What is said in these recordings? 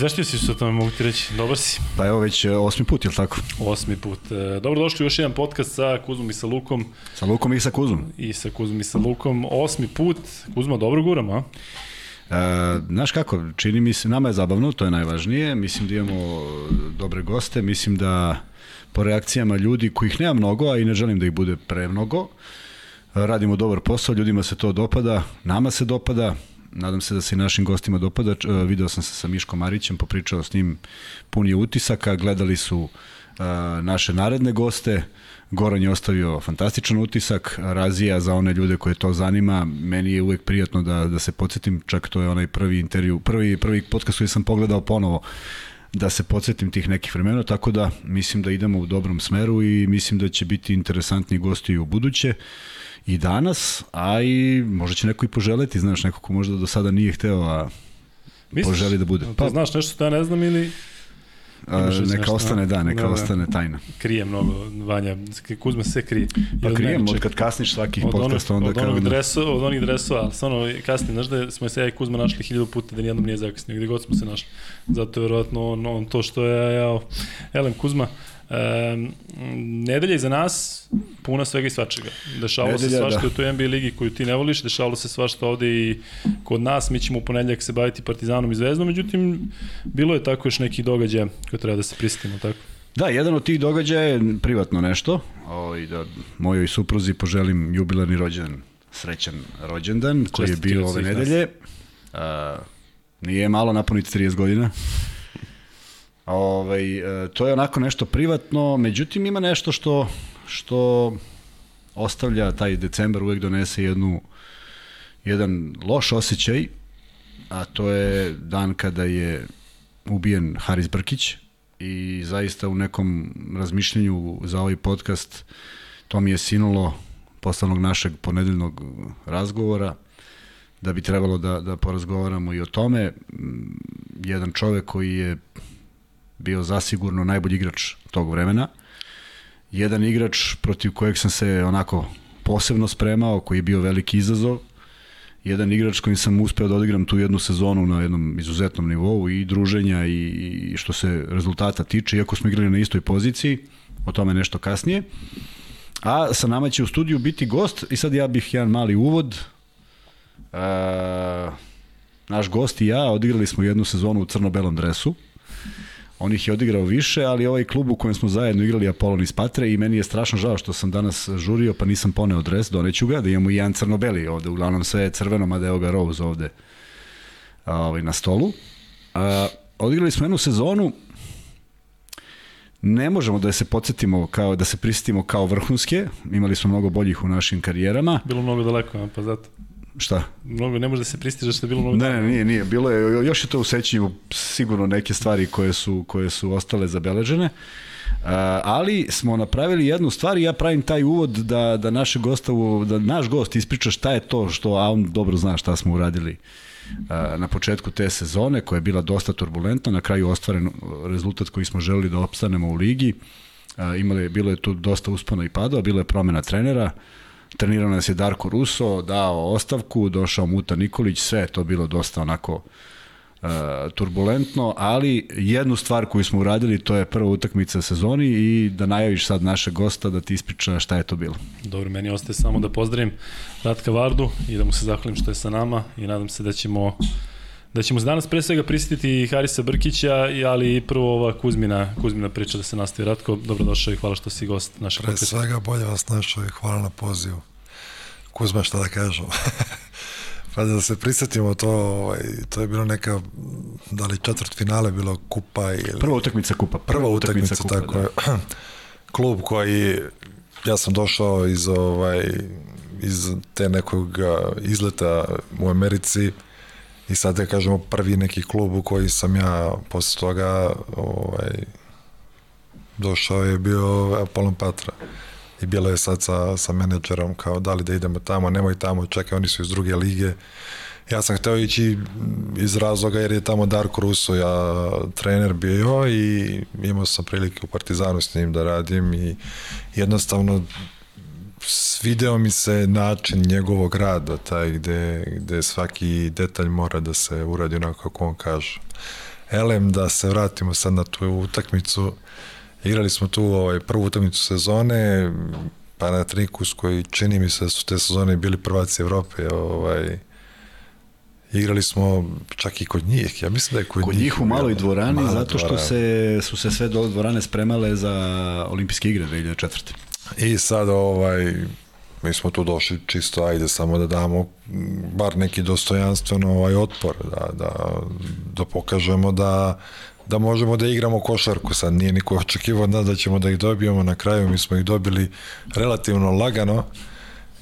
Izveštio si se o tome, mogu ti reći. Dobar si. Pa evo već e, osmi put, je li tako? Osmi put. E, dobro došli u još jedan podcast sa Kuzmom i sa Lukom. Sa Lukom i sa Kuzmom. I sa Kuzmom i sa Lukom. Osmi put. Kuzma, dobro guram, a? E, znaš kako, čini mi se, nama je zabavno, to je najvažnije. Mislim da imamo dobre goste, mislim da po reakcijama ljudi kojih nema mnogo, a i ne želim da ih bude premnogo, radimo dobar posao, ljudima se to dopada, nama se dopada, nadam se da se i našim gostima dopada. Video sam se sa Miškom Marićem, popričao s njim pun je utisaka, gledali su naše naredne goste, Goran je ostavio fantastičan utisak, razija za one ljude koje to zanima. Meni je uvek prijatno da, da se podsjetim, čak to je onaj prvi intervju, prvi, prvi podcast koji sam pogledao ponovo, da se podsjetim tih nekih vremena, tako da mislim da idemo u dobrom smeru i mislim da će biti interesantni gosti u buduće i danas, a i možda će neko i poželeti, znaš, neko ko možda do sada nije hteo, a Misliš, poželi da bude. Pa, znaš nešto što ja ne znam ili... A, neka nešto, ostane, da, neka da, da. ostane tajna. Krije mnogo, Vanja, Kuzma sve krije. Pa krijem, od kad kasniš svakih od podcast, onda od. Onog dreso, od onih dresova, ali stvarno kasnije, znaš da smo se ja i Kuzma našli hiljadu puta da nijednom nije zakasnio, gde god smo se našli. Zato je verovatno on, on to što je, ja, elem Kuzma, E, nedelja za nas puna svega i svačega. Dešavalo nedelja, se svašta da. u toj NBA ligi koju ti ne voliš, dešavalo se svašta ovde i kod nas, mi ćemo u ponedljak se baviti Partizanom i Zvezdom, međutim, bilo je tako još neki događaja koje treba da se prisetimo, tako? Da, jedan od tih događaja je privatno nešto, ovaj, da mojoj supruzi poželim jubilarni rođendan, srećan rođendan, koji je bio ove nedelje. A, nije malo napuniti 30 godina. Ovaj, e, to je onako nešto privatno, međutim ima nešto što, što ostavlja taj decembar uvek donese jednu, jedan loš osjećaj, a to je dan kada je ubijen Haris Brkić i zaista u nekom razmišljanju za ovaj podcast to mi je sinulo posle našeg ponedeljnog razgovora da bi trebalo da, da porazgovaramo i o tome. Jedan čovek koji je bio zasigurno najbolji igrač tog vremena. Jedan igrač protiv kojeg sam se onako posebno spremao, koji je bio veliki izazov. Jedan igrač kojim sam uspeo da odigram tu jednu sezonu na jednom izuzetnom nivou i druženja i, što se rezultata tiče, iako smo igrali na istoj poziciji, o tome nešto kasnije. A sa nama će u studiju biti gost i sad ja bih jedan mali uvod. E, naš gost i ja odigrali smo jednu sezonu u crno-belom dresu On ih je odigrao više, ali ovaj klub u kojem smo zajedno igrali Apollon iz Patre i meni je strašno žao što sam danas žurio pa nisam poneo dres, doneću ga, da imamo i jedan crno-beli ovde, uglavnom sve je crveno, mada evo ga Rose ovde ovaj, na stolu. A, odigrali smo jednu sezonu, ne možemo da se podsjetimo kao da se prisetimo kao vrhunske, imali smo mnogo boljih u našim karijerama. Bilo mnogo daleko, pa zato. Šta? Mnogo, ne može da se pristiže što je bilo mnogo... Ne, ne, nije, nije. Bilo je, još je to u sećanju sigurno neke stvari koje su, koje su ostale zabeležene. Uh, ali smo napravili jednu stvar i ja pravim taj uvod da, da, naše gostavu, da naš gost ispriča šta je to što, a on dobro zna šta smo uradili uh, na početku te sezone koja je bila dosta turbulentna, na kraju ostvaren rezultat koji smo želeli da opstanemo u ligi. Uh, imali, bilo je tu dosta uspona i padova, bilo je promena trenera, trenirao nas je Darko Ruso, dao ostavku, došao Muta Nikolić, sve to bilo dosta onako uh, turbulentno, ali jednu stvar koju smo uradili, to je prva utakmica sezoni i da najaviš sad naše gosta da ti ispriča šta je to bilo. Dobro, meni ostaje samo da pozdravim Ratka Vardu i da mu se zahvalim što je sa nama i nadam se da ćemo da ćemo danas pre svega prisetiti Harisa Brkića, ali i prvo ova Kuzmina, Kuzmina priča da se nastavi. Ratko, dobrodošao i hvala što si gost našeg Pre svega bolje vas našao i hvala na pozivu. Kuzma, šta da kažem? pa da se prisetimo to, ovaj, to je bilo neka, da li četvrt finale bilo kupa ili... Prva utakmica kupa. Prva, prva utakmica, utakmica kupa, tako da. je. Klub koji, ja sam došao iz, ovaj, iz te nekog izleta u Americi, I sad da kažemo prvi neki klub u koji sam ja posle toga ovaj, došao je bio Apollon Patra. I bilo je sad sa, sa menadžerom kao da li da idemo tamo, nemoj tamo, čekaj, oni su iz druge lige. Ja sam hteo ići iz razloga jer je tamo Darko Russo, ja trener bio i imao sam prilike u Partizanu s njim da radim i jednostavno svideo mi se način njegovog rada, taj gde, gde svaki detalj mora da se uradi onako kako on kaže. Elem, da se vratimo sad na tu utakmicu. Igrali smo tu ovaj, prvu utakmicu sezone, pa na Trikus koji čini mi se da su te sezone bili prvaci Evrope, ovaj, igrali smo čak i kod njih. Ja mislim da je kod, kod njih, u maloj dvorani, zato što se, su se sve do dvorane spremale za olimpijske igre 2004. I sad ovaj, mi smo tu došli čisto, ajde samo da damo bar neki dostojanstveno ovaj otpor, da, da, da pokažemo da da možemo da igramo košarku, sad nije niko očekivao da, da ćemo da ih dobijemo, na kraju mi smo ih dobili relativno lagano.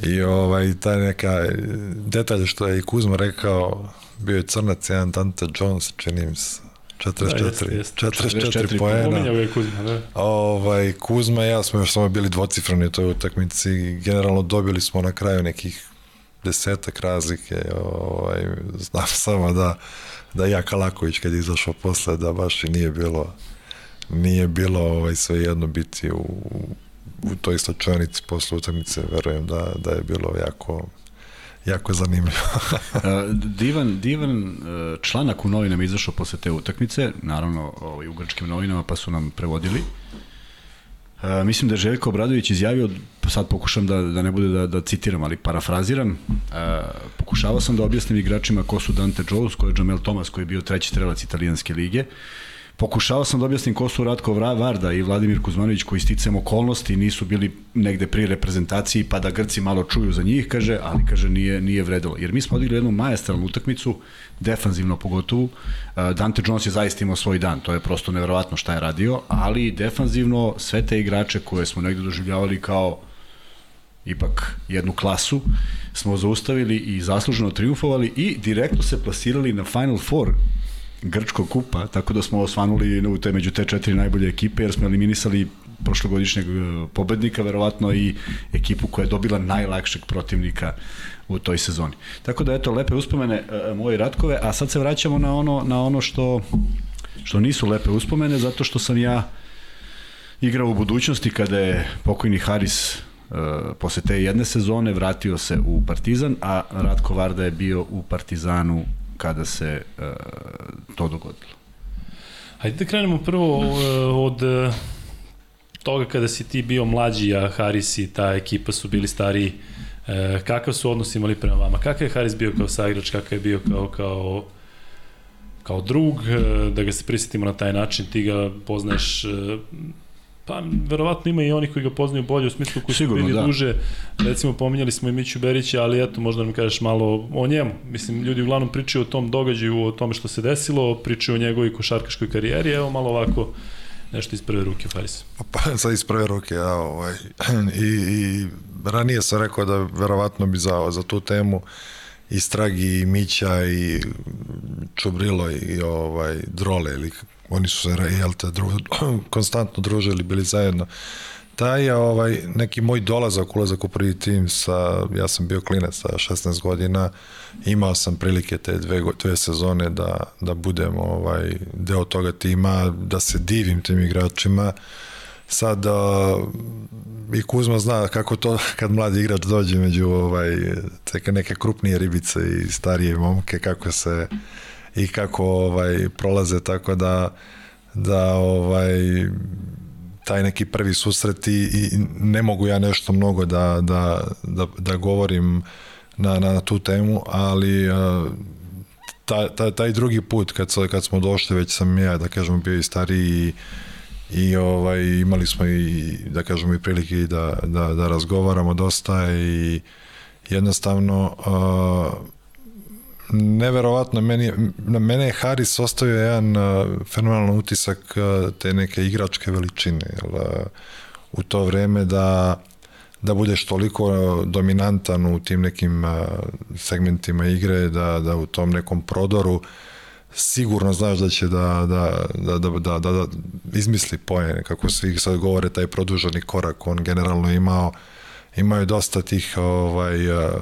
I ovaj, taj neka detalj što je i Kuzma rekao, bio je crnac jedan Dante Jones, čini mi se, 44, da, jest, jest. 44, 44 poena. Kuzma, da. Ovaj, Kuzma i ja smo još samo bili dvocifrani u toj utakmici. Generalno dobili smo na kraju nekih desetak razlike. Ovaj, znam samo da, da ja Kalaković kad je izašao posle da baš i nije bilo nije bilo ovaj, sve jedno biti u, u toj slačanici posle utakmice. Verujem da, da je bilo jako jako zanimljivo. divan, divan e, članak u novinama izašao posle te utakmice, naravno ovaj, u grčkim novinama, pa su nam prevodili. Uh, mislim da je Željko Obradović izjavio, sad pokušam da, da ne bude da, da citiram, ali parafraziram, pokušavao sam da objasnim igračima ko su Dante Jones, ko je Jamel Thomas, koji je bio treći strelac italijanske lige, Pokušao sam da objasnim ko su Ratko Varda i Vladimir Kuzmanović koji sticam okolnosti nisu bili negde pri reprezentaciji pa da Grci malo čuju za njih, kaže, ali kaže nije, nije vredilo. Jer mi smo odigli jednu majestralnu utakmicu, defanzivno pogotovo. Dante Jones je zaista imao svoj dan, to je prosto neverovatno šta je radio, ali defanzivno sve te igrače koje smo negde doživljavali kao ipak jednu klasu, smo zaustavili i zasluženo triumfovali i direktno se plasirali na Final Four Grčkog kupa, tako da smo osvanuli u te, među te četiri najbolje ekipe, jer smo eliminisali prošlogodišnjeg e, pobednika, verovatno i ekipu koja je dobila najlakšeg protivnika u toj sezoni. Tako da eto lepe uspomene e, moje Ratkove, a sad se vraćamo na ono na ono što što nisu lepe uspomene zato što sam ja igrao u budućnosti kada je pokojni Haris uh, posle te jedne sezone vratio se u Partizan, a Ratko Varda je bio u Partizanu kada se uh, to dogodilo? Hajde da krenemo prvo uh, od uh, toga kada si ti bio mlađi, a Haris i ta ekipa su bili stariji. Kakav su odnos imali prema vama? Kakav je Haris bio kao saigrač, kakav je bio kao, kao kao drug, da ga se prisjetimo na taj način, ti ga poznaješ Pa, verovatno ima i oni koji ga poznaju bolje u smislu koji Sigurno, su bili da. duže. Recimo, pominjali smo i Miću Berića, ali eto, možda nam kažeš malo o njemu. Mislim, ljudi uglavnom pričaju o tom događaju, o tome što se desilo, pričaju o njegovoj košarkaškoj karijeri. Evo malo ovako nešto iz prve ruke, Faris. Pa, pa sad iz prve ruke, ja, ovaj, i, i ranije sam rekao da verovatno bi za, za tu temu i Stragi i Mića i Čubrilo i ovaj Drole ili oni su se jel te, dru, konstantno družili, bili zajedno. Taj je ovaj, neki moj dolazak, ulazak u prvi tim sa, ja sam bio klinac sa 16 godina, imao sam prilike te dve, dve sezone da, da budem ovaj, deo toga tima, da se divim tim igračima. Sad i Kuzma zna kako to kad mladi igrač dođe među ovaj, neke krupnije ribice i starije momke, kako se i kako ovaj prolaze tako da da ovaj taj neki prvi susret i, i ne mogu ja nešto mnogo da, da, da, da govorim na, na tu temu, ali taj, taj, taj drugi put kad, kad smo došli, već sam ja, da kažemo, bio i stariji i, i ovaj, imali smo i, da kažemo, i prilike da, da, da razgovaramo dosta i jednostavno uh, neverovatno, meni, na mene je Haris ostavio jedan uh, fenomenalan utisak uh, te neke igračke veličine, jel, uh, u to vreme da da budeš toliko dominantan u tim nekim uh, segmentima igre, da, da u tom nekom prodoru sigurno znaš da će da, da, da, da, da, da, da izmisli poene, kako svi sad govore, taj produženi korak, on generalno imao imao je dosta tih ovaj, uh,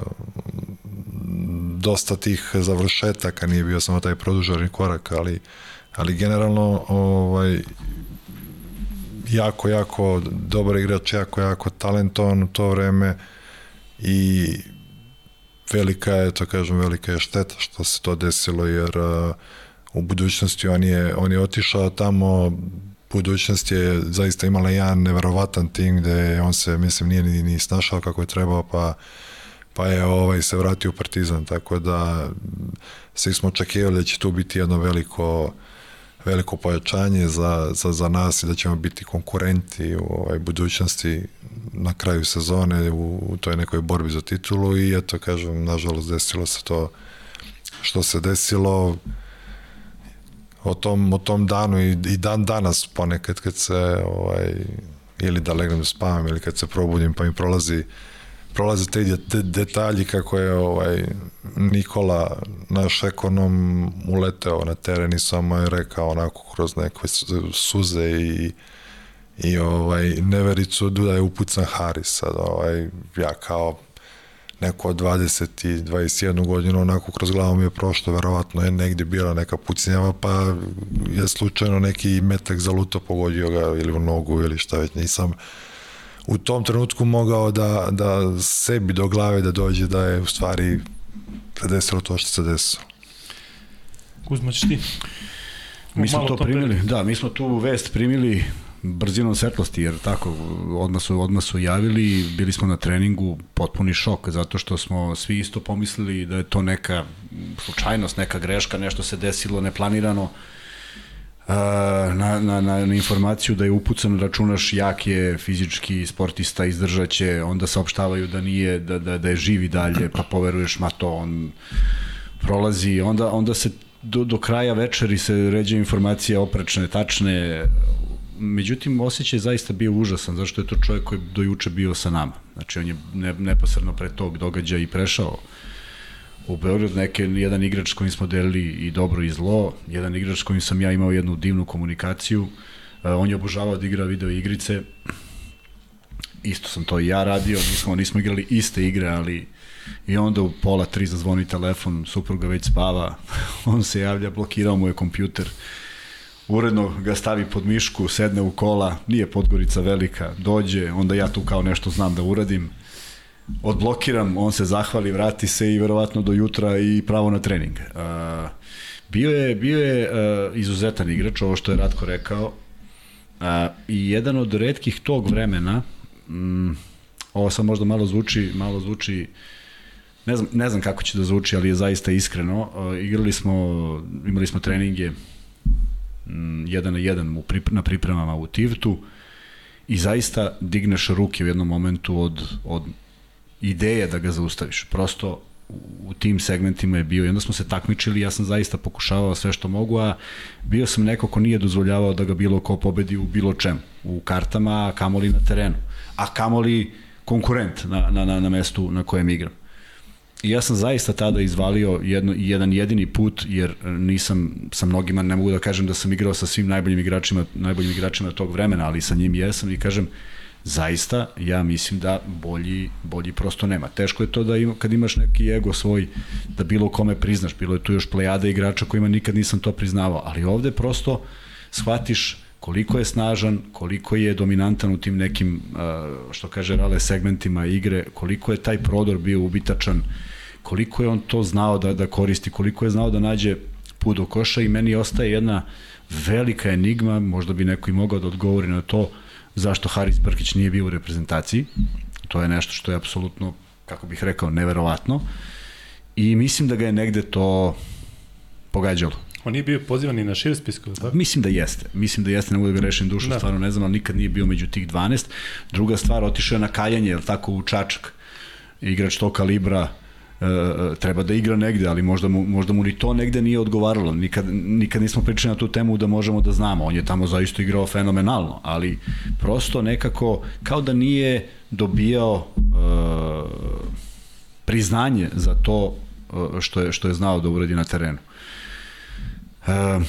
dosta tih završetaka, nije bio samo taj produženi korak, ali, ali generalno ovaj, jako, jako dobar igrač, jako, jako talentovan u to vreme i velika je, to kažem, velika je šteta što se to desilo, jer uh, u budućnosti on je, on je otišao tamo budućnost je zaista imala jedan neverovatan tim gde on se, mislim, nije ni, ni snašao kako je trebao, pa, pa je ovaj, se vratio u Partizan, tako da svi smo očekivali da će tu biti jedno veliko veliko pojačanje za, za, za nas i da ćemo biti konkurenti u ovaj, budućnosti na kraju sezone u, u toj nekoj borbi za titulu i eto, kažem, nažalost desilo se to što se desilo o tom, o tom danu i, i dan danas ponekad kad se ovaj, ili da legnem da spavam ili kad se probudim pa mi prolazi prolaze te detalji kako je ovaj Nikola naš ekonom uleteo na teren i samo je rekao onako kroz neke suze i i ovaj nevericu da je upucan Haris sad ovaj ja kao neko od 20 i 21 godinu onako kroz glavu mi je prošlo, verovatno je negde bila neka pucnjava, pa je slučajno neki metak za luto pogodio ga ili u nogu ili šta već nisam u tom trenutku mogao da, da sebi do glave da dođe da je u stvari desilo to što se desilo. Kuzma, ćeš ti? Mi smo to primili, da, mi smo tu vest primili brzinom svetlosti, jer tako, odmah su, odmah su javili, bili smo na treningu, potpuni šok, zato što smo svi isto pomislili da je to neka slučajnost, neka greška, nešto se desilo neplanirano, na, na, na, na informaciju da je upucan računaš jak je fizički sportista izdržaće, onda saopštavaju da nije da, da, da je živi dalje, pa poveruješ ma to on prolazi, onda, onda se do, do kraja večeri se ređe informacije oprečne, tačne, međutim osjećaj zaista bio užasan, zašto je to čovjek koji do juče bio sa nama. Znači on je ne, neposredno pre tog događaja i prešao u Beograd. Neke, jedan igrač kojim smo delili i dobro i zlo, jedan igrač kojim sam ja imao jednu divnu komunikaciju, uh, on je obožavao da igra video igrice, isto sam to i ja radio, nismo, nismo igrali iste igre, ali i onda u pola tri zazvoni telefon, supruga već spava, on se javlja, blokirao mu je kompjuter, uredno ga stavi pod mišku, sedne u kola, nije Podgorica velika, dođe, onda ja tu kao nešto znam da uradim, odblokiram, on se zahvali, vrati se i verovatno do jutra i pravo na trening. Uh, bio je, bio je izuzetan igrač, ovo što je Ratko rekao, uh, i jedan od redkih tog vremena, um, ovo sad možda malo zvuči, malo zvuči ne znam, ne znam kako će da zvuči, ali je zaista iskreno. Igrali smo, imali smo treninge jedan na jedan u prip, na pripremama u Tivtu i zaista digneš ruke u jednom momentu od, od ideje da ga zaustaviš. Prosto u tim segmentima je bio i onda smo se takmičili, ja sam zaista pokušavao sve što mogu, a bio sam neko ko nije dozvoljavao da ga bilo ko pobedi u bilo čemu, u kartama, a kamoli na terenu, a kamoli konkurent na, na, na, na mestu na kojem igram. Ja sam zaista tada izvalio jedno, jedan jedini put, jer nisam sa mnogima, ne mogu da kažem da sam igrao sa svim najboljim igračima, najboljim igračima tog vremena, ali sa njim jesam i kažem, zaista ja mislim da bolji, bolji prosto nema. Teško je to da ima, kad imaš neki ego svoj, da bilo kome priznaš, bilo je tu još plejada igrača kojima nikad nisam to priznavao, ali ovde prosto shvatiš koliko je snažan, koliko je dominantan u tim nekim, što kaže Rale, segmentima igre, koliko je taj prodor bio ubitačan, koliko je on to znao da, da koristi, koliko je znao da nađe put do koša i meni ostaje jedna velika enigma, možda bi neko i mogao da odgovori na to, zašto Haris Brkić nije bio u reprezentaciji. To je nešto što je apsolutno, kako bih rekao, neverovatno. I mislim da ga je negde to pogađalo. On nije bio pozivan ni na šire spisko, tako? Mislim da jeste. Mislim da jeste, ne mogu da ga rešim dušu, da. stvarno ne znam, ali nikad nije bio među tih 12. Druga stvar, otišao je na kaljanje, je tako, u Čačak. Igrač tog kalibra, e, treba da igra negde, ali možda mu, možda mu ni to negde nije odgovaralo. Nikad, nikad nismo pričali na tu temu da možemo da znamo. On je tamo zaista igrao fenomenalno, ali prosto nekako kao da nije dobijao e, priznanje za to e, što je, što je znao da uradi na terenu. E,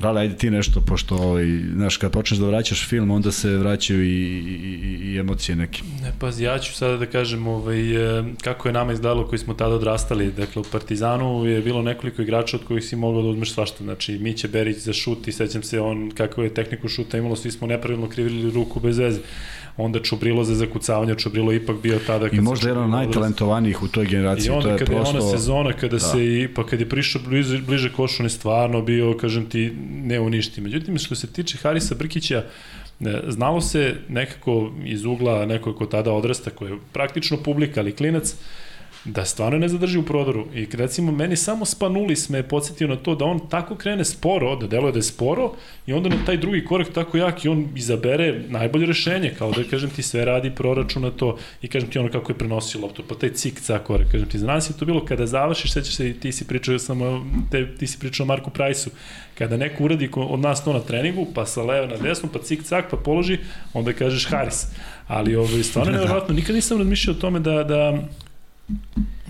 Rale, ajde ti nešto, pošto, ovaj, znaš, kad počneš da vraćaš film, onda se vraćaju i, i, i emocije neke. Ne, pazi, ja ću sada da kažem ovaj, e, kako je nama izdalo koji smo tada odrastali. Dakle, u Partizanu je bilo nekoliko igrača od kojih si mogao da uzmeš svašta. Znači, Miće Berić za šut i sećam se on kako je tehniku šuta imalo, svi smo nepravilno krivili ruku bez veze onda Čubrilo za zakucavanje, Čubrilo ipak bio tada kad I možda jedan od najtalentovanijih u toj generaciji, I onda to je kada prosto... je ona sezona kada da. se i pa kad je prišao bliže, bliže košu, on je stvarno bio, kažem ti, ne uništi. Međutim, što se tiče Harisa Brkića, e, znalo se nekako iz ugla nekog ko tada odrasta, koji je praktično publika, ali klinac, da stvarno ne zadrži u prodoru. I recimo, meni samo Spanulis me podsjetio na to da on tako krene sporo, da deluje da je sporo, i onda na taj drugi korak tako jak i on izabere najbolje rešenje, kao da, kažem ti, sve radi proračuna to i kažem ti ono kako je prenosio loptu, pa taj cik cak korak, kažem ti, znaš je to bilo kada završiš, sećaš se, ti si pričao samo, te, ti si pričao Marku Prajsu, kada neko uradi od nas to na treningu, pa sa leve na desno, pa cik cak, pa položi, onda kažeš Haris. Ali ovo, ovaj, stvarno nevjerojatno, nikad nisam razmišljao o tome da, da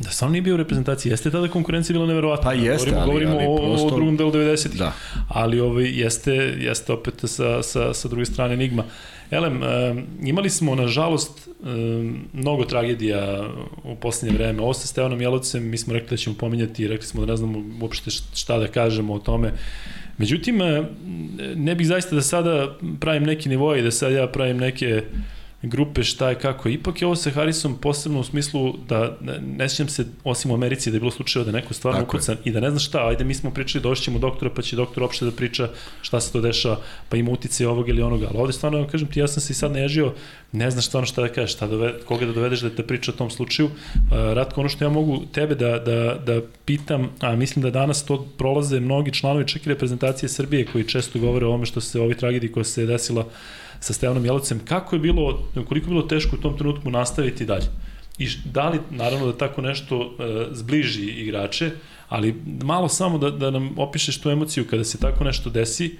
Da sam nije bio u reprezentaciji, jeste tada konkurencija bila neverovatna. Pa jeste, govorimo, ali, govorimo ali o, prosto... o drugom delu 90-ih. Da. Ali ovaj, jeste, jeste opet sa, sa, sa druge strane enigma. Elem, um, imali smo, nažalost, um, mnogo tragedija u poslednje vreme. Ovo sa Stevanom Jelovcem, mi smo rekli da ćemo pominjati, rekli smo da ne znamo uopšte šta da kažemo o tome. Međutim, ne bih zaista da sada pravim neki nivo i da sad ja pravim neke grupe šta je kako. Ipak je ovo sa Harrisom posebno u smislu da ne sjećam se, osim u Americi, da je bilo slučajeva da neko stvarno ukucan i da ne zna šta, ajde mi smo pričali, došćemo doktora pa će doktor opšte da priča šta se to dešava, pa ima utice ovog ili onoga, ali ovde stvarno, kažem ti, ja sam se i sad nežio, ne znaš stvarno šta da kažeš, šta dove, koga da dovedeš da te priča o tom slučaju. Uh, Ratko, ono što ja mogu tebe da, da, da pitam, a mislim da danas to prolaze mnogi članovi čak i reprezentacije Srbije koji često govore o ovome što se, ovi tragediji koja se desila sa Stevanom Jelovcem, kako je bilo, koliko je bilo teško u tom trenutku nastaviti dalje? I da li, naravno, da tako nešto uh, zbliži igrače, ali malo samo da, da nam opišeš tu emociju kada se tako nešto desi,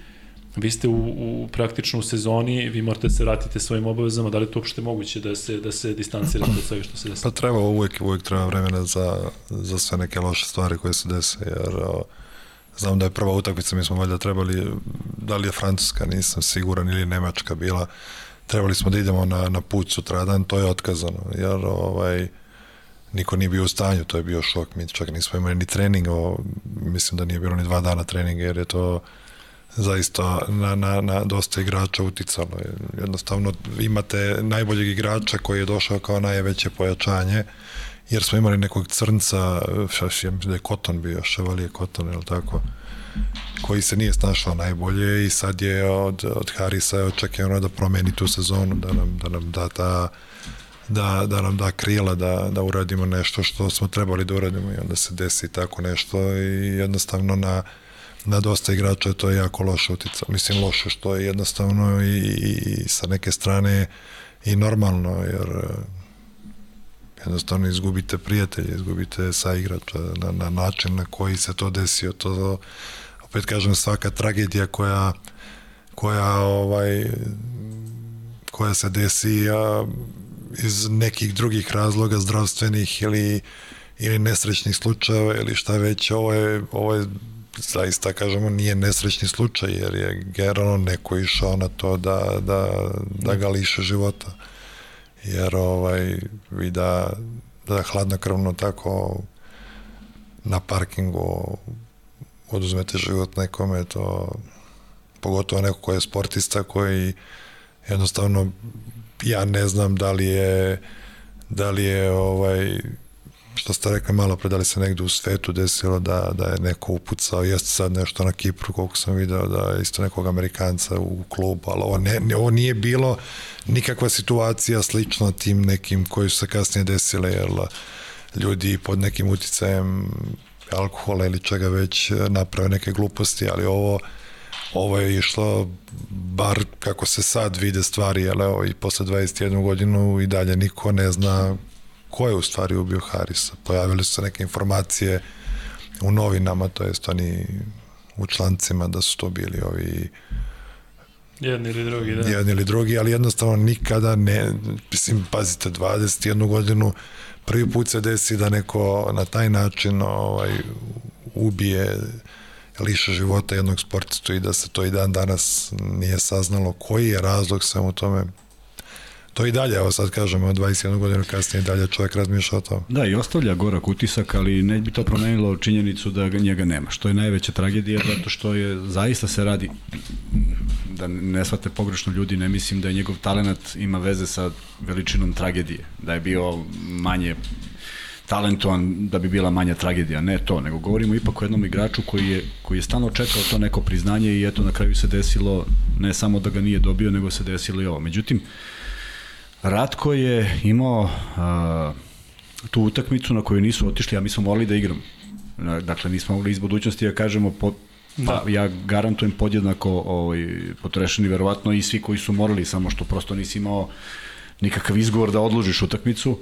vi ste u, u praktično u sezoni, vi morate da se vratite svojim obavezama, da li je to uopšte moguće da se, da se distancirate od svega što se desi? Pa treba uvek, uvek treba vremena za, za sve neke loše stvari koje se dese, jer uh, Znam da je prva utakmica, mi smo valjda trebali, da li je Francuska, nisam siguran, ili Nemačka bila, trebali smo da idemo na, na put sutradan, to je otkazano, jer ovaj, niko nije bio u stanju, to je bio šok, mi čak nismo imali ni trening, o, mislim da nije bilo ni dva dana treninga, jer je to zaista na, na, na dosta igrača uticalo. Jednostavno imate najboljeg igrača koji je došao kao najveće pojačanje, jer smo imali nekog crnca, ja mislim da je Koton bio, Ševalije Koton, ili tako, koji se nije snašao najbolje i sad je od, od Harisa očekivano da promeni tu sezonu, da nam, da nam da ta da, da nam da krila, da, da uradimo nešto što smo trebali da uradimo i onda se desi tako nešto i jednostavno na, na dosta igrača to je jako loše utica. Mislim loše što je jednostavno i, i, i sa neke strane i normalno, jer jednostavno izgubite prijatelje, izgubite saigrača na, na način na koji se to desio. To, opet kažem, svaka tragedija koja koja ovaj koja se desi a, iz nekih drugih razloga zdravstvenih ili ili nesrećnih slučajeva ili šta već ovo je, ovo je zaista kažemo nije nesrećni slučaj jer je generalno neko išao na to da, da, da ga liše života jer ovaj, vi da, da hladnokrvno tako na parkingu oduzmete život nekome, to pogotovo neko ko je sportista koji jednostavno ja ne znam da li je da li je ovaj što ste rekli malo pre, da li se negde u svetu desilo da, da je neko upucao, jeste sad nešto na Kipru, koliko sam video, da je isto nekog Amerikanca u klubu, ali ovo, ne, ne, ovo nije bilo nikakva situacija slična tim nekim koji su se kasnije desile, jer ljudi pod nekim uticajem alkohola ili čega već naprave neke gluposti, ali ovo ovo je išlo bar kako se sad vide stvari, ali evo i posle 21 godinu i dalje niko ne zna ko je u stvari ubio Harisa. Pojavili su se neke informacije u novinama, to jest oni u člancima da su to bili ovi Jedni ili drugi, da. Jedni ili drugi, ali jednostavno nikada ne, mislim, pazite, 21 godinu prvi put se desi da neko na taj način ovaj, ubije liše života jednog sportistu i da se to i dan danas nije saznalo koji je razlog sam u tome to i dalje, evo sad kažemo, 21 godinu kasnije dalje čovjek razmišlja o tome. Da, i ostavlja gorak utisak, ali ne bi to promenilo činjenicu da ga njega nema, što je najveća tragedija, zato što je, zaista se radi, da ne shvate pogrešno ljudi, ne mislim da je njegov talent ima veze sa veličinom tragedije, da je bio manje talentovan da bi bila manja tragedija, ne to, nego govorimo ipak o jednom igraču koji je, koji je stalno čekao to neko priznanje i eto na kraju se desilo ne samo da ga nije dobio, nego se desilo i ovo. Međutim, Ratko je imao a, tu utakmicu na koju nisu otišli, a mi smo morali da igram. Dakle, nismo mogli iz budućnosti da kažemo po, Pa, da. ja garantujem podjednako ovaj, potrešeni verovatno i svi koji su morali, samo što prosto nisi imao nikakav izgovor da odložiš utakmicu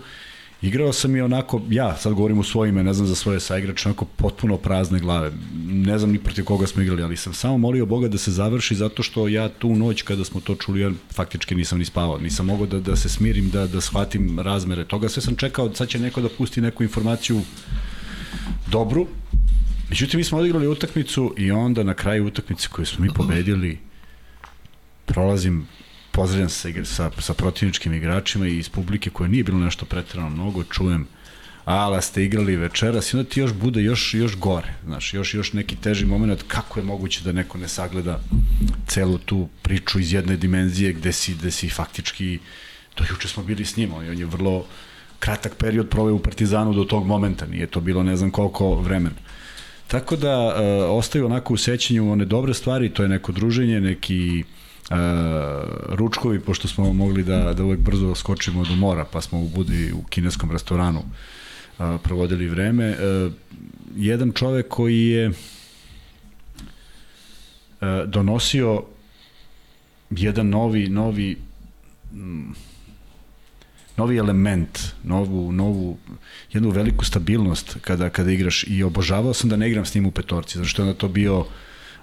Igrao sam i onako, ja sad govorim u svoje ime, ne znam za svoje saigrače, onako potpuno prazne glave. Ne znam ni protiv koga smo igrali, ali sam samo molio Boga da se završi zato što ja tu noć kada smo to čuli, ja faktički nisam ni spavao. Nisam mogao da, da se smirim, da, da shvatim razmere toga. Sve sam čekao, sad će neko da pusti neku informaciju dobru. Međutim, mi smo odigrali utakmicu i onda na kraju utakmice koju smo mi pobedili, prolazim pozdravljam se sa, sa protivničkim igračima i iz publike koje nije bilo nešto pretrano mnogo, čujem ala ste igrali večeras i onda ti još bude još, još gore, znaš, još, još neki teži moment kako je moguće da neko ne sagleda celu tu priču iz jedne dimenzije gde si, gde si faktički, to juče smo bili s njim, on je, vrlo kratak period proveo u Partizanu do tog momenta, nije to bilo ne znam koliko vremena. Tako da e, ostaju onako u sećanju one dobre stvari, to je neko druženje, neki ručkovi, pošto smo mogli da, da uvek brzo skočimo do mora, pa smo u Budi u kineskom restoranu uh, provodili vreme. Uh, jedan čovek koji je uh, donosio jedan novi, novi novi element, novu, novu, jednu veliku stabilnost kada, kada igraš i obožavao sam da ne igram s njim u petorci, zato što je onda to bio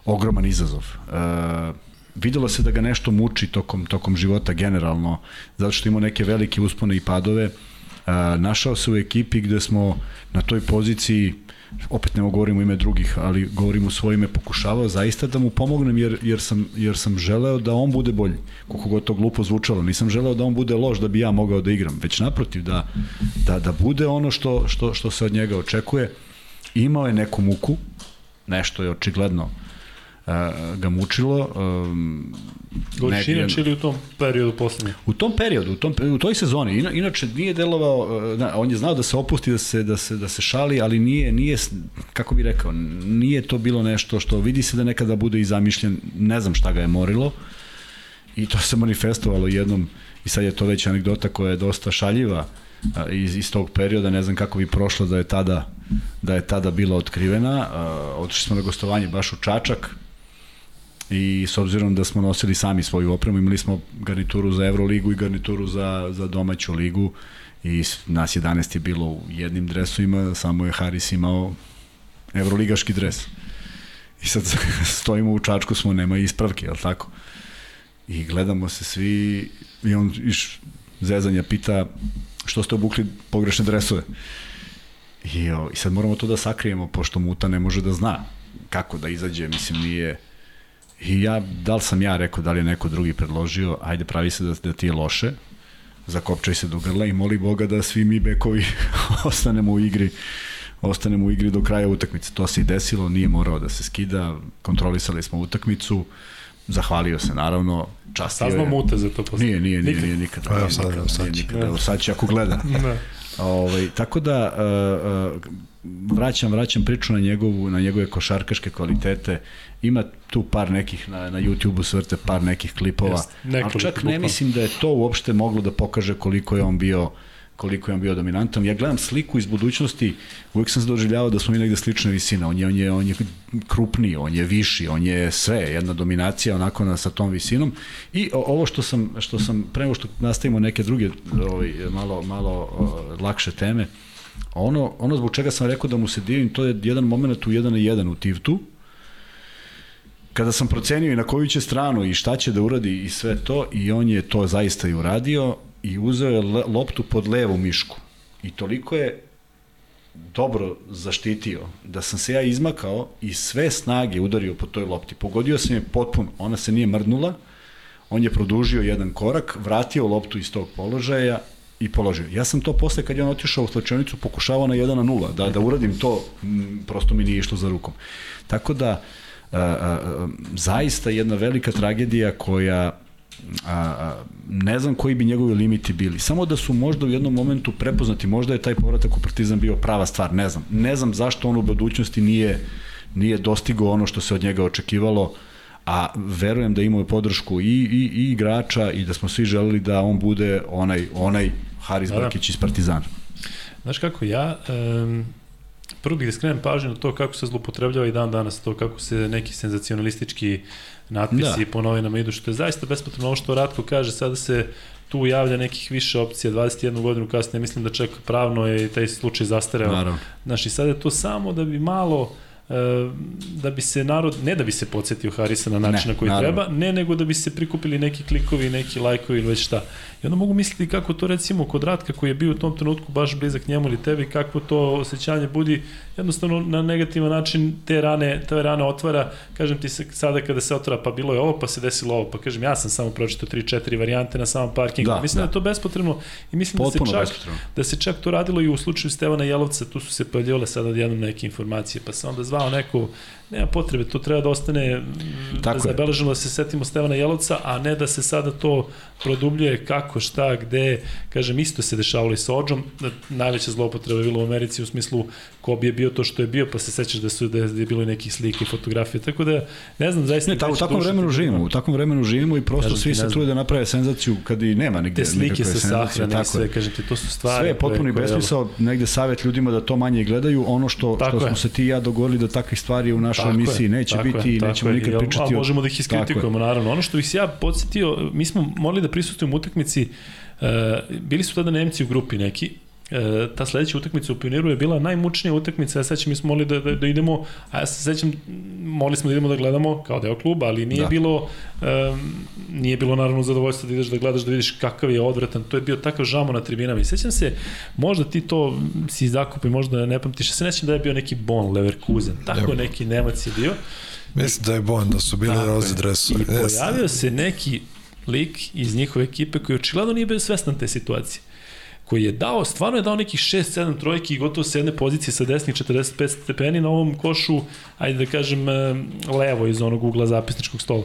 ogroman izazov. Uh, videlo se da ga nešto muči tokom, tokom života generalno, zato što ima neke velike uspone i padove. A, našao se u ekipi gde smo na toj poziciji opet ne govorim u ime drugih, ali govorim u svoje ime, pokušavao zaista da mu pomognem jer, jer, sam, jer sam želeo da on bude bolji. Koliko god to glupo zvučalo, nisam želeo da on bude loš da bi ja mogao da igram, već naprotiv, da, da, da bude ono što, što, što se od njega očekuje. Imao je neku muku, nešto je očigledno ga mučilo. Um, Govoriš inače ili u tom periodu poslednje? U tom periodu, u, tom, u toj sezoni. Ina, inače nije delovao, uh, on je znao da se opusti, da se, da se, da se šali, ali nije, nije, kako bi rekao, nije to bilo nešto što vidi se da nekada bude i zamišljen, ne znam šta ga je morilo. I to se manifestovalo jednom, i sad je to već anegdota koja je dosta šaljiva, iz, iz tog perioda, ne znam kako bi prošlo da je tada da je tada bila otkrivena. Otišli smo na gostovanje baš u Čačak, i s obzirom da smo nosili sami svoju opremu, imali smo garnituru za Euroligu i garnituru za, za domaću ligu i nas 11 je bilo u jednim dresovima, samo je Haris imao Euroligaški dres. I sad stojimo u čačku, smo, nema ispravke, jel tako? I gledamo se svi i on iš zezanja pita što ste obukli pogrešne dresove. I, o, I sad moramo to da sakrijemo, pošto Muta ne može da zna kako da izađe, mislim, nije I ja, da li sam ja rekao, da li je neko drugi predložio, ajde pravi se da, da ti je loše, zakopčaj se do grla i moli Boga da svi mi bekovi ostanemo u igri ostanemo u igri do kraja utakmice. To se i desilo, nije morao da se skida, kontrolisali smo utakmicu, zahvalio se naravno, častio Saznao mute za to posle. Nije, nije, nije, nije nikada. Pa, evo sad, evo sad. Nije nikada, evo sad će ako gleda. da. Ovaj, tako da, uh, uh, vraćam, vraćam priču na, njegovu, na njegove košarkaške kvalitete. Ima tu par nekih na, na YouTube-u svrte par nekih klipova, Jest, ali čak ne mislim da je to uopšte moglo da pokaže koliko je on bio koliko je on bio dominantan. Ja gledam sliku iz budućnosti, uvijek sam se doživljavao da smo mi negde slične visine. On je, on je, on je krupniji, on je viši, on je sve, jedna dominacija onako na, sa tom visinom. I ovo što sam, što sam pre nego što nastavimo neke druge ovaj, malo, malo o, lakše teme, ono, ono zbog čega sam rekao da mu se divim, to je jedan moment u 1 na 1 u Tivtu, kada sam procenio i na koju će stranu i šta će da uradi i sve to, i on je to zaista i uradio, i uzeo je loptu pod levu mišku. I toliko je dobro zaštitio, da sam se ja izmakao i sve snage udario po toj lopti. Pogodio sam je potpuno, ona se nije mrdnula, on je produžio jedan korak, vratio loptu iz tog položaja i položio. Ja sam to posle kad je on otišao u slačionicu pokušavao na 1 na 0, da, da uradim to, m, prosto mi nije išlo za rukom. Tako da, a, a, zaista jedna velika tragedija koja a, a, ne znam koji bi njegovi limiti bili. Samo da su možda u jednom momentu prepoznati, možda je taj povratak u Partizan bio prava stvar, ne znam. Ne znam zašto on u budućnosti nije, nije dostigao ono što se od njega očekivalo, a verujem da imao podršku i, i, i igrača i da smo svi želeli da on bude onaj, onaj Haris da. Brkić iz Partizana. Znaš kako, ja um, prvo bih da skrenem pažnju na to kako se zlupotrebljava i dan danas to kako se neki senzacionalistički natpisi da. po novinama idu, što je zaista bespotrebno ovo što Ratko kaže, sada se tu javlja nekih više opcija, 21 godinu kasnije, mislim da čak pravno je taj slučaj zastareo. Naravno. Znaš, i sada je to samo da bi malo E, da bi se narod, ne da bi se podsjetio Harisa na način ne, na koji naravno. treba, ne nego da bi se prikupili neki klikovi, neki lajkovi ili već šta. I onda mogu misliti kako to recimo kod Ratka koji je bio u tom trenutku baš blizak njemu ili tebi, kako to osjećanje budi jednostavno na negativan način te rane, te rane otvara, kažem ti sada kada se otvara pa bilo je ovo, pa se desilo ovo, pa kažem ja sam samo pročitao 3-4 varijante na samom parkingu. Da, mislim da. da je to bespotrebno i mislim Potpuno da se čak da se čak to radilo i u slučaju Stevana Jelovca, tu su se pojavljivale sada odjednom neke informacije, pa se onda zvao neko nema potrebe, to treba da ostane Tako zabeleženo da se setimo Stevana Jelovca, a ne da se sada to produbljuje kako, šta, gde, kažem, isto se dešavalo i sa Ođom, najveća zloupotreba je bilo u Americi u smislu ko bi je bio to što je bio, pa se sećaš da su da je bilo i nekih slike i fotografije, tako da ne znam, zaista ne, ta, u takvom vremenu živimo, u takvom vremenu živimo i prosto kažem svi se trude da naprave senzaciju kad i nema nigde Te slike sa sahrane, sve, kažem ti, to su stvari. Sve je potpuno i besmisao, negde savet ljudima da to manje gledaju, ono što, što smo se ti i ja dogovorili da takvih stvari u našoj emisiji neće biti i nećemo nikad jel, pričati. A možemo da ih iskritikujemo, naravno. Ono što bih se ja podsjetio, mi smo morali da prisustujemo utakmici, uh, bili su tada Nemci u grupi neki, e, ta sledeća utakmica u Pioniru je bila najmučnija utakmica, ja sećam mi smo molili da, da, da idemo, a ja se sećam, molili smo da idemo da gledamo kao deo kluba, ali nije da. bilo um, nije bilo naravno zadovoljstvo da ideš da gledaš da vidiš kakav je odvratan, to je bio takav žamo na tribinama i sećam se, možda ti to si zakupi, možda ne pamtiš, ja se nećem da je bio neki Bon Leverkusen, tako Nemo. neki Nemac je bio. Mislim da je Bon, da su bili roze dresovi. I pojavio se neki lik iz njihove ekipe koji očigledno nije bio svestan te situacije koji je dao, stvarno je dao nekih 6-7 trojki i gotovo s jedne pozicije sa desnih 45 stepeni na ovom košu, ajde da kažem, levo iz onog ugla zapisničkog stola.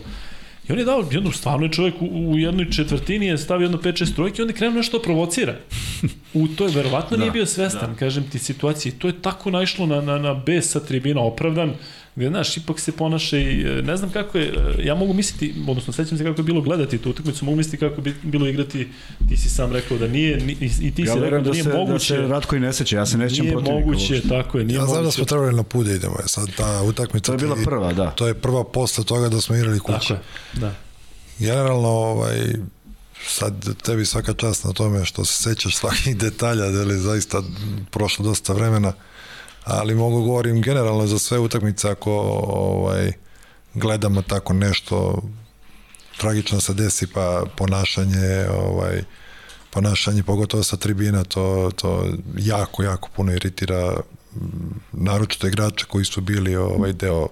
I on je dao, jedno, stvarno je čovjek u, u jednoj četvrtini je stavio jedno 5-6 trojke i onda je krenuo nešto da provocira. U to je verovatno da, nije bio svestan, da. kažem ti, situacije. To je tako naišlo na, na, na bes sa tribina opravdan gde, znaš, ipak se ponaša i e, ne znam kako je, e, ja mogu misliti, odnosno sećam se kako je bilo gledati tu utakmicu, mogu misliti kako bi bilo igrati, ti si sam rekao da nije, ni, i ti ja si rekao da, da nije se, moguće. Da se Ratko i ne seća, ja se ne sećam protiv Nije moguće, tako je, nije ja znam da moguće. da smo trebali na put da idemo, sad ta utakmica. To je bila prva, da. To je prva posle toga da smo igrali kuće. Tako je, da. Generalno, ovaj, sad tebi svaka čast na tome što se sećaš svakih detalja, da li zaista prošlo dosta vremena ali mogu govorim generalno za sve utakmice ako ovaj, gledamo tako nešto tragično se desi pa ponašanje ovaj ponašanje pogotovo sa tribina to, to jako jako puno iritira naročito igrače koji su bili ovaj deo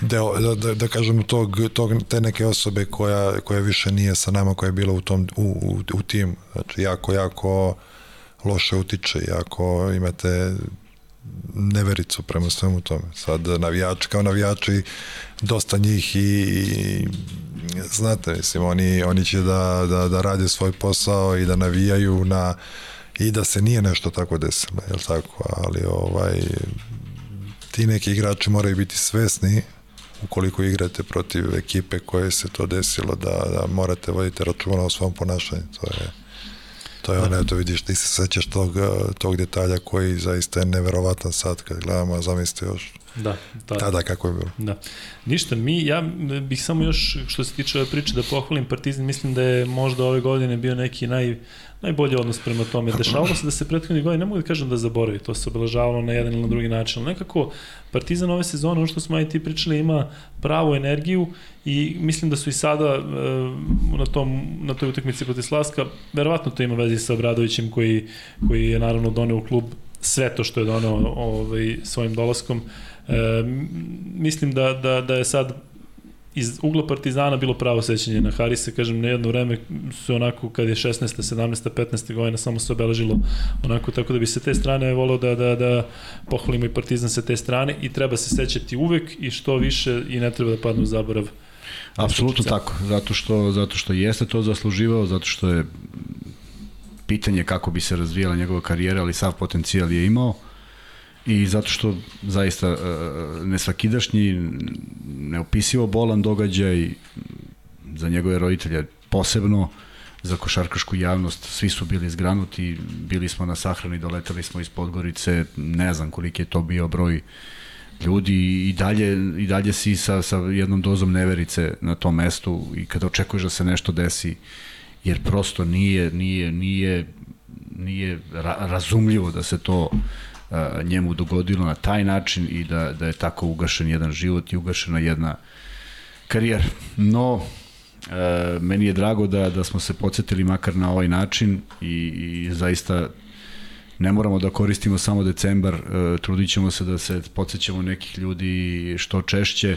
deo, da, da, da kažemo tog, tog, te neke osobe koja, koja više nije sa nama, koja je bila u tom u, u, u tim, znači jako, jako loše utiče, jako imate nevericu prema svemu tome. Sad navijači kao navijači, dosta njih i, i znate, mislim, oni, oni će da, da, da rade svoj posao i da navijaju na i da se nije nešto tako desilo, jel tako, ali ovaj ti neki igrači moraju biti svesni ukoliko igrate protiv ekipe koje se to desilo da, da morate voditi računa o svom ponašanju, to je To je ono, eto vidiš, ti se sećaš tog, tog detalja koji zaista je neverovatan sad kad gledamo, a zamislite još Da, da. Tada kako je bilo. Da. Ništa, mi, ja bih samo još, što se tiče ove priče, da pohvalim Partizan, mislim da je možda ove godine bio neki naj, najbolji odnos prema tome. Dešavalo se da se prethodnih godina, ne mogu da kažem da zaboravi, to se obeležavalo na jedan ili na drugi način, ali nekako Partizan ove sezone, ono što smo i ti pričali, ima pravu energiju i mislim da su i sada e, na, tom, na toj utakmici protiv Slaska, verovatno to ima vezi sa Obradovićem koji, koji je naravno doneo u klub sve to što je donao ovaj, svojim dolaskom. E, mislim da, da, da je sad iz ugla Partizana bilo pravo sećanje na Harisa, kažem, na jedno vreme su onako kad je 16. 17. 15. godina samo se obeležilo onako, tako da bi se te strane voleo da, da, da pohvalimo i Partizan sa te strane i treba se sećati uvek i što više i ne treba da padne u zaborav Apsolutno tako, zato što, zato što jeste to zasluživao, zato što je pitanje kako bi se razvijala njegova karijera, ali sav potencijal je imao i zato što zaista uh, nesvakidašnji, neopisivo bolan događaj za njegove roditelje posebno, za košarkašku javnost, svi su bili zgranuti, bili smo na sahrani, doletali smo iz Podgorice, ne znam koliki je to bio broj ljudi. I dalje, i dalje si sa, sa jednom dozom neverice na tom mestu i kada očekuješ da se nešto desi, jer prosto nije, nije, nije, nije ra razumljivo da se to a, njemu dogodilo na taj način i da, da je tako ugašen jedan život i ugašena jedna karijera. No, e, meni je drago da, da smo se podsjetili makar na ovaj način i, i zaista ne moramo da koristimo samo decembar, e, trudit ćemo se da se podsjećamo nekih ljudi što češće,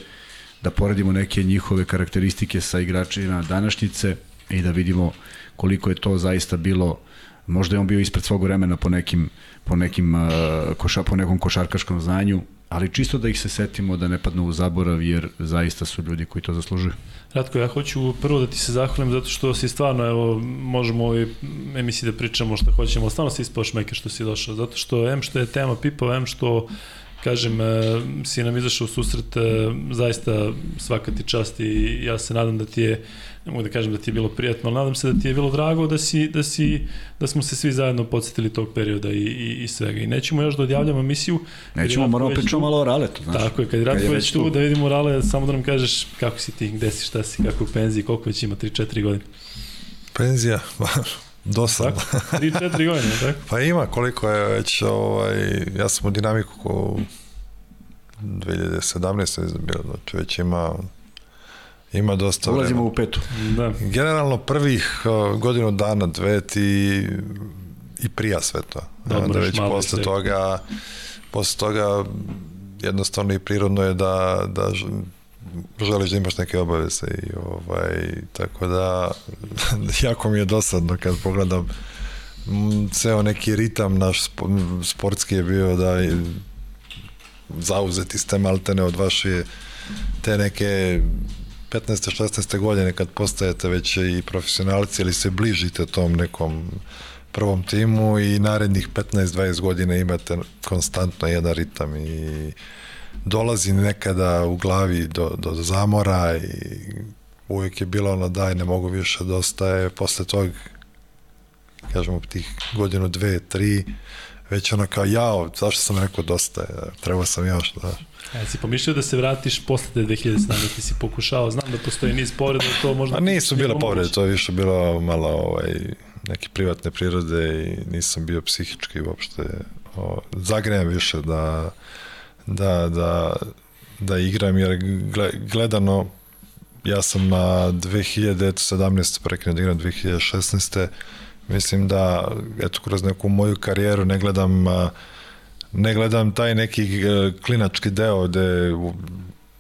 da poredimo neke njihove karakteristike sa igračima današnjice i da vidimo koliko je to zaista bilo možda je on bio ispred svog vremena po nekim po nekim uh, koša, po nekom košarkaškom znanju, ali čisto da ih se setimo da ne padnu u zaborav jer zaista su ljudi koji to zaslužuju. Ratko, ja hoću prvo da ti se zahvalim zato što si stvarno, evo, možemo ovoj emisiji da pričamo što hoćemo, stvarno si ispao šmeker što si došao, zato što M što je tema pipa, M što kažem, e, si nam izašao u susret, e, zaista svaka ti čast i ja se nadam da ti je ne mogu da kažem da ti je bilo prijatno, ali nadam se da ti je bilo drago da, si, da, si, da smo se svi zajedno podsjetili tog perioda i, i, i svega. I nećemo još da odjavljamo emisiju. Nećemo, moramo pričamo malo o Raletu. Znaš. Tako je, kad je Ratko već tu, tu, da vidimo Rale, samo da nam kažeš kako si ti, gde si, šta si, kako u penziji, koliko već ima, 3-4 godine. Penzija, dosta. 3-4 godine, tako? Pa ima koliko je već, ovaj, ja sam u dinamiku ko 2017. bilo, znači već ima Ima dosta Ulazimo vremena. u petu. Da. Generalno prvih godinu dana, dve ti i prija sve to. Da, da već posle sve. toga posle toga jednostavno i prirodno je da, da želiš da imaš neke obaveze i ovaj, tako da jako mi je dosadno kad pogledam ceo neki ritam naš sportski je bio da zauzeti ste maltene od vaše te neke 15. 16. godine kad postajete već i profesionalci ili se bližite tom nekom prvom timu i narednih 15-20 godina imate konstantno jedan ritam i dolazi nekada u glavi do, do zamora i uvijek je bilo ono daj ne mogu više dosta je posle tog kažemo tih godinu dve, tri već ono kao jao, zašto sam rekao dosta je, trebao sam još, da. E, si pomišljao da se vratiš posle te 2017. si pokušao, znam da postoji niz povreda, to možda... A nisu bile povrede, to je više bilo malo ovaj, neke privatne prirode i nisam bio psihički uopšte o, zagrejem više da, da, da, da igram, jer gledano ja sam na 2017. prekinuo da igram 2016. Mislim da, eto, kroz neku moju karijeru ne gledam ne gledam taj neki e, klinački deo gde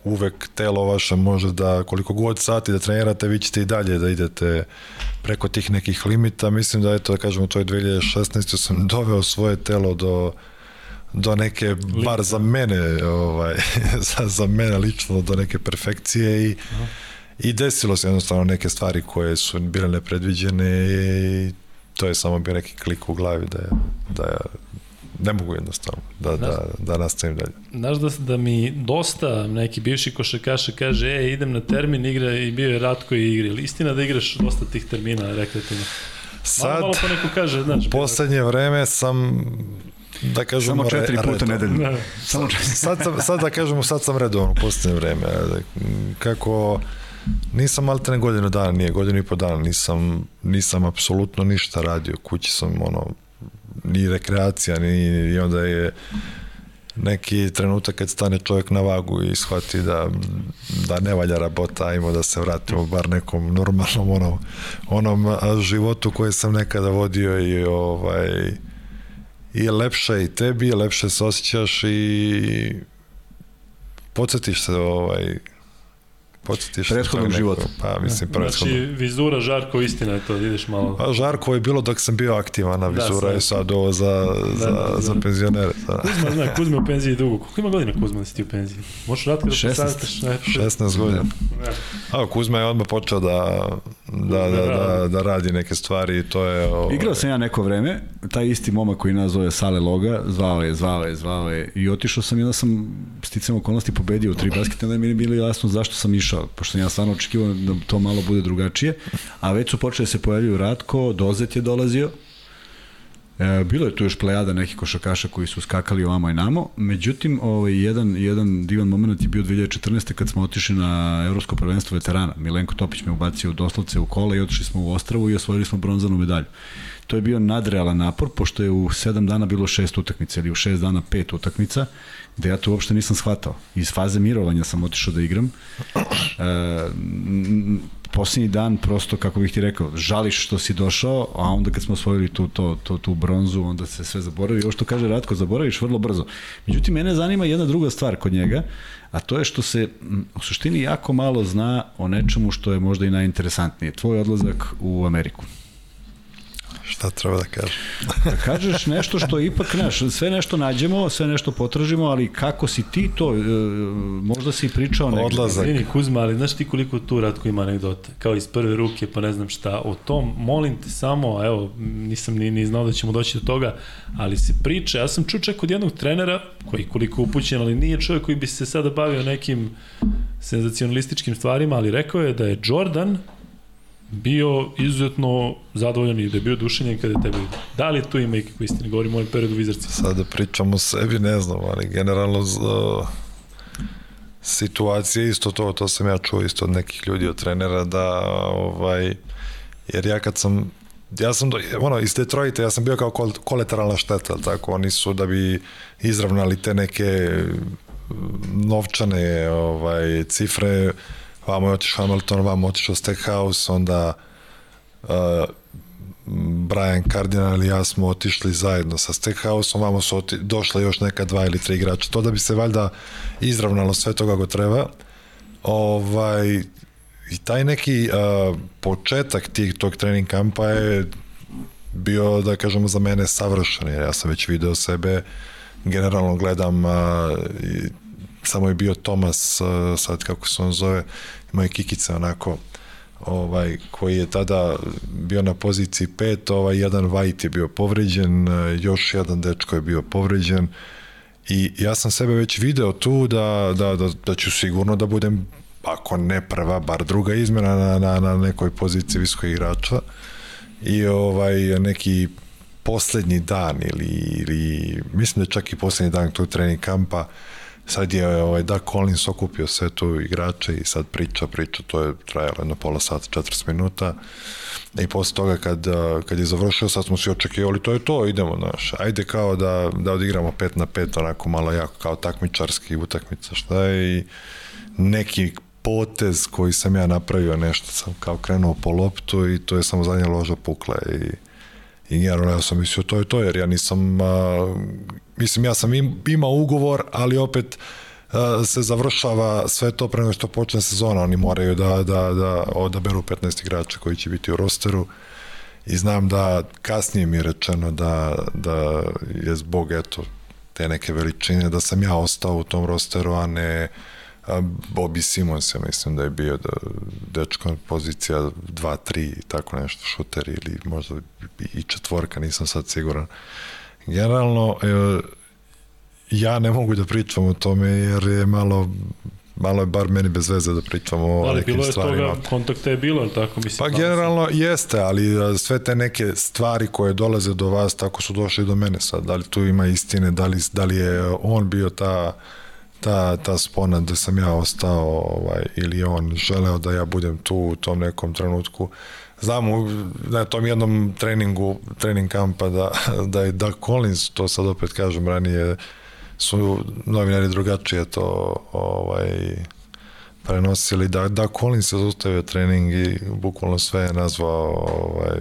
uvek telo vaše može da koliko god sati da trenirate, vi ćete i dalje da idete preko tih nekih limita. Mislim da eto, da kažemo, to je 2016. sam doveo svoje telo do do neke, bar za mene, ovaj, za, za mene lično, do neke perfekcije i, Aha. i desilo se jednostavno neke stvari koje su bile nepredviđene i to je samo bio neki klik u glavi da je, da je ne mogu jednostavno da, da, da nastavim dalje. Znaš da, da mi dosta neki bivši košarkaša kaže, e, idem na termin igra i bio je Ratko i igra. Ili istina da igraš dosta tih termina rekreativno? Sad, malo, malo po neko kaže, znaš. U poslednje vreme sam da kažemo samo četiri puta nedeljno. Da. Samo četiri. sad, sad da kažemo sad sam redovan u poslednje vreme. Kako nisam alterne godinu dana, nije godinu i po dana, nisam, nisam apsolutno ništa radio. Kući sam ono ni rekreacija, ni, i onda je neki trenutak kad stane čovjek na vagu i shvati da, da ne valja rabota, ajmo da se vratimo bar nekom normalnom onom, onom životu koje sam nekada vodio i ovaj i lepše i tebi, lepše se osjećaš i podsjetiš se ovaj, podsjetiš prethodnog života. Pa, mislim, znači, prethodno. Znači, vizura, Žarko, istina je to, ideš malo. Pa, Žarko je bilo dok sam bio aktivan, a vizura da, je sad ovo za, da, za, da, za penzionere. Da. Kuzma, zna, Kuzma u penziji dugo. Koliko ima godina Kuzma da si ti u penziji? Možeš raditi da 16, ne, 16 godina. A, Kuzma je odmah počeo da, da, da, da, da radi neke stvari i to je... Ovo... Igrao sam ja neko vreme, taj isti momak koji nas zove Sale Loga, zvao je, zvao je, zvao je i otišao sam i onda sam sticam okolnosti pobedio u tri basketa, onda mi je bilo jasno zašto sam išao, pošto sam ja stvarno očekivao da to malo bude drugačije, a već su počeli da se pojavljuju Ratko, Dozet je dolazio, E, bilo je tu još plejada nekih košakaša koji su skakali ovamo i namo, međutim, ovaj, jedan, jedan divan moment je bio 2014. kad smo otišli na Evropsko prvenstvo veterana. Milenko Topić me ubacio doslovce u kola i otišli smo u Ostravu i osvojili smo bronzanu medalju. To je bio nadrealan napor, pošto je u 7 dana bilo šest utakmica ili u 6 dana pet utakmica, gde ja to uopšte nisam shvatao. Iz faze mirovanja sam otišao da igram. E, posljednji dan prosto, kako bih ti rekao, žališ što si došao, a onda kad smo osvojili tu, to, to, tu bronzu, onda se sve zaboravi. Ovo što kaže Ratko, zaboraviš vrlo brzo. Međutim, mene zanima jedna druga stvar kod njega, a to je što se u suštini jako malo zna o nečemu što je možda i najinteresantnije. Tvoj odlazak u Ameriku. Šta treba da kažem? da kažeš nešto što ipak, znaš, sve nešto nađemo, sve nešto potražimo, ali kako si ti to, e, možda si pričao nekako. Odlazak. Izvini Kuzma, ali znaš ti koliko tu Ratko ima anegdote, kao iz prve ruke, pa ne znam šta, o tom, molim te samo, evo, nisam ni, ni znao da ćemo doći do toga, ali se priča, ja sam čuo čak od jednog trenera, koji koliko upućen, ali nije čovjek koji bi se sada bavio nekim senzacionalističkim stvarima, ali rekao je da je Jordan bio izuzetno zadovoljan i da je bio dušenjen kada je tebe vidio. Da li tu ima ikakve istine? Govorim o ovom periodu vizarci. Sada da pričamo o sebi, ne znam, ali generalno za, situacija isto to, to sam ja čuo isto od nekih ljudi, od trenera, da ovaj, jer ja kad sam ja sam, ono, iz Detroita, ja sam bio kao kol, kolateralna šteta, tako, oni su da bi izravnali te neke novčane ovaj, cifre, vamo je otišao Hamilton, vamo je otišao Stackhouse, onda uh, Brian Cardinal i ja smo otišli zajedno sa Stackhouseom, vamo su oti, došla još neka dva ili tri igrača. To da bi se valjda izravnalo sve to kako treba. Ovaj, I taj neki uh, početak tih, tog trening kampa je bio, da kažemo, za mene savršen, jer ja sam već video sebe, generalno gledam uh, samo je bio Tomas, sad kako se on zove, imao je kikica onako, ovaj, koji je tada bio na poziciji 5, ovaj, jedan White je bio povređen, još jedan dečko je bio povređen. I ja sam sebe već video tu da, da, da, da ću sigurno da budem ako ne prva, bar druga izmena na, na, na nekoj poziciji visokog igrača. I ovaj neki poslednji dan ili, ili mislim da čak i poslednji dan tog trening kampa uh, sad je ovaj, da Collins okupio sve tu igrače i sad priča, priča, to je trajalo jedno pola sata, 40 minuta. I posle toga kad, kad je završio, sad smo svi očekivali, to je to, idemo, znaš, ajde kao da, da odigramo 5 na 5, onako malo jako, kao takmičarski utakmica, šta je, i neki potez koji sam ja napravio, nešto sam kao krenuo po loptu i to je samo zadnja loža pukla i I generalno ja sam mislio to je to, jer ja nisam, a, mislim ja sam im, imao ugovor, ali opet a, se završava sve to pre nego što počne sezona, oni moraju da, da, da odaberu 15 igrača koji će biti u rosteru i znam da kasnije mi je rečeno da, da je zbog eto te neke veličine da sam ja ostao u tom rosteru, a ne uh, Bobby Simons, ja mislim da je bio da, dečko pozicija 2-3 i tako nešto, šuter ili možda i četvorka, nisam sad siguran. Generalno, ja ne mogu da pričam o tome jer je malo malo je bar meni bez veze da pričamo o ali nekim stvarima. Ali bilo je toga, kontakta je bilo, tako mislim? Pa generalno jeste, ali sve te neke stvari koje dolaze do vas, tako su došli do mene sad. Da li tu ima istine, da li, da li je on bio ta ta, ta spona da sam ja ostao ovaj, ili on želeo da ja budem tu u tom nekom trenutku. Znam na tom jednom treningu, trening kampa da, da je Doug Collins, to sad opet kažem ranije, su novinari drugačije to ovaj, prenosili. Da, da Collins je zaustavio trening i bukvalno sve je nazvao ovaj,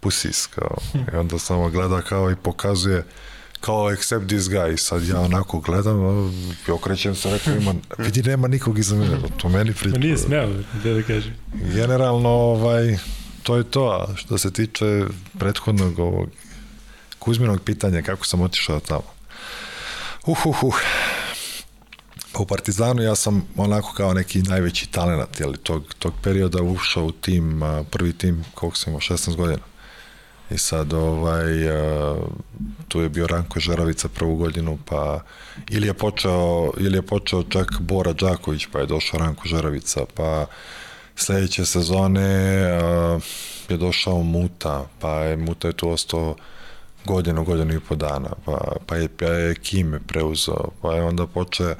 pusis, kao. I onda samo gleda kao i pokazuje kao accept this guy. Sad ja onako gledam, i okrećem se, rekao, ima, vidi, nema nikog iza mene, to meni priča. Ma nije smeo, gde da kaže. Generalno, ovaj, to je to, a što se tiče prethodnog ovog Kuzminog pitanja, kako sam otišao tamo. Uh, uh, uh. U Partizanu ja sam onako kao neki najveći talenat, jeli, tog, tog perioda ušao u tim, prvi tim, koliko sam imao, 16 godina. I sad ovaj, tu je bio Ranko Žaravica prvu godinu, pa ili je počeo, ili je počeo čak Bora Đaković, pa je došao Ranko Žaravica, pa sledeće sezone je došao Muta, pa je Muta je tu ostao godinu, godinu i po dana, pa, pa, je, pa je Kime preuzeo, pa je onda počeo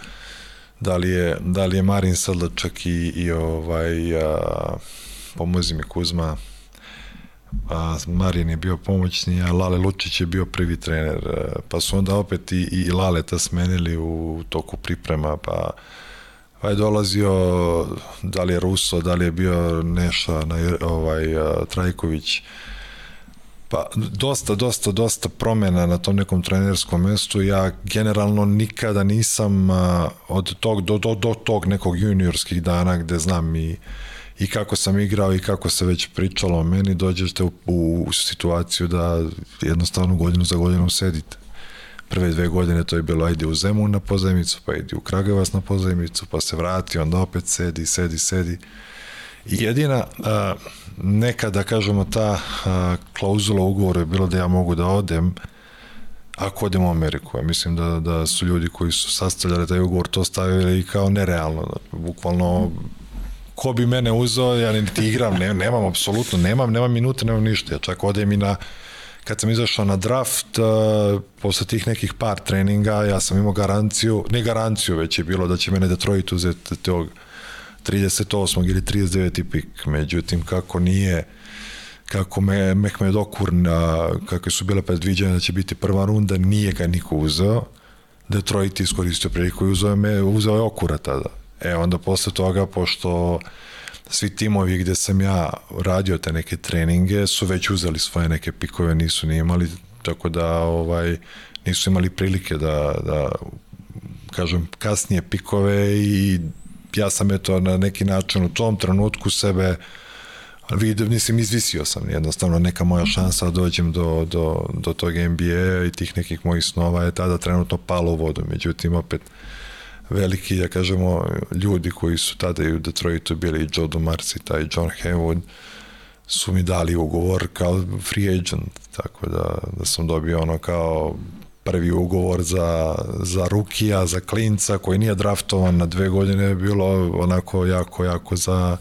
da li je, da li je Marin Sadlačak i, i ovaj, a, pomozi mi Kuzma, a Marin je bio pomoćni, a Lale Lučić je bio prvi trener, pa su onda opet i, i Laleta smenili u toku priprema, pa pa je dolazio da li je Ruso, da li je bio Neša, ovaj, Trajković, Pa dosta, dosta, dosta promena na tom nekom trenerskom mestu. Ja generalno nikada nisam od tog do, do, do tog nekog juniorskih dana gde znam i i kako sam igrao i kako se već pričalo o meni, dođete u, u, u situaciju da jednostavno godinu za godinom sedite. Prve dve godine to je bilo ajde u Zemun na pozajmicu, pa ide u Kragevac na pozajmicu, pa se vrati, onda opet sedi, sedi, sedi. I jedina, a, neka da kažemo ta a, klauzula ugovora je bilo da ja mogu da odem ako odem u Ameriku. Ja mislim da, da su ljudi koji su sastavljali taj ugovor to stavili kao nerealno. Da, bukvalno ko bi mene uzeo, ja niti igram, ne, nemam apsolutno, nemam, nemam minute, nemam ništa. Ja čak odem i na kad sam izašao na draft, uh, posle tih nekih par treninga, ja sam imao garanciju, ne garanciju, već je bilo da će mene Detroit uzeti tog 38. ili 39. pik. Međutim, kako nije kako me Mehmed Okur na, kako su bile predviđene da će biti prva runda, nije ga niko uzeo. Detroit iskoristio priliku i uzeo, me, uzeo je Okura tada. E, onda posle toga, pošto svi timovi gde sam ja radio te neke treninge su već uzeli svoje neke pikove, nisu ni imali, tako da ovaj, nisu imali prilike da, da kažem, kasnije pikove i ja sam eto na neki način u tom trenutku sebe vidio, mislim, izvisio sam jednostavno neka moja šansa dođem do, do, do tog NBA i tih nekih mojih snova je tada trenutno palo u vodu, međutim opet veliki, ja kažemo, ljudi koji su tada i u Detroitu bili i Joe Dumarci, taj John Haywood, su mi dali ugovor kao free agent, tako da, da sam dobio ono kao prvi ugovor za, za Rukija, za Klinca koji nije draftovan na dve godine je bilo onako jako, jako za,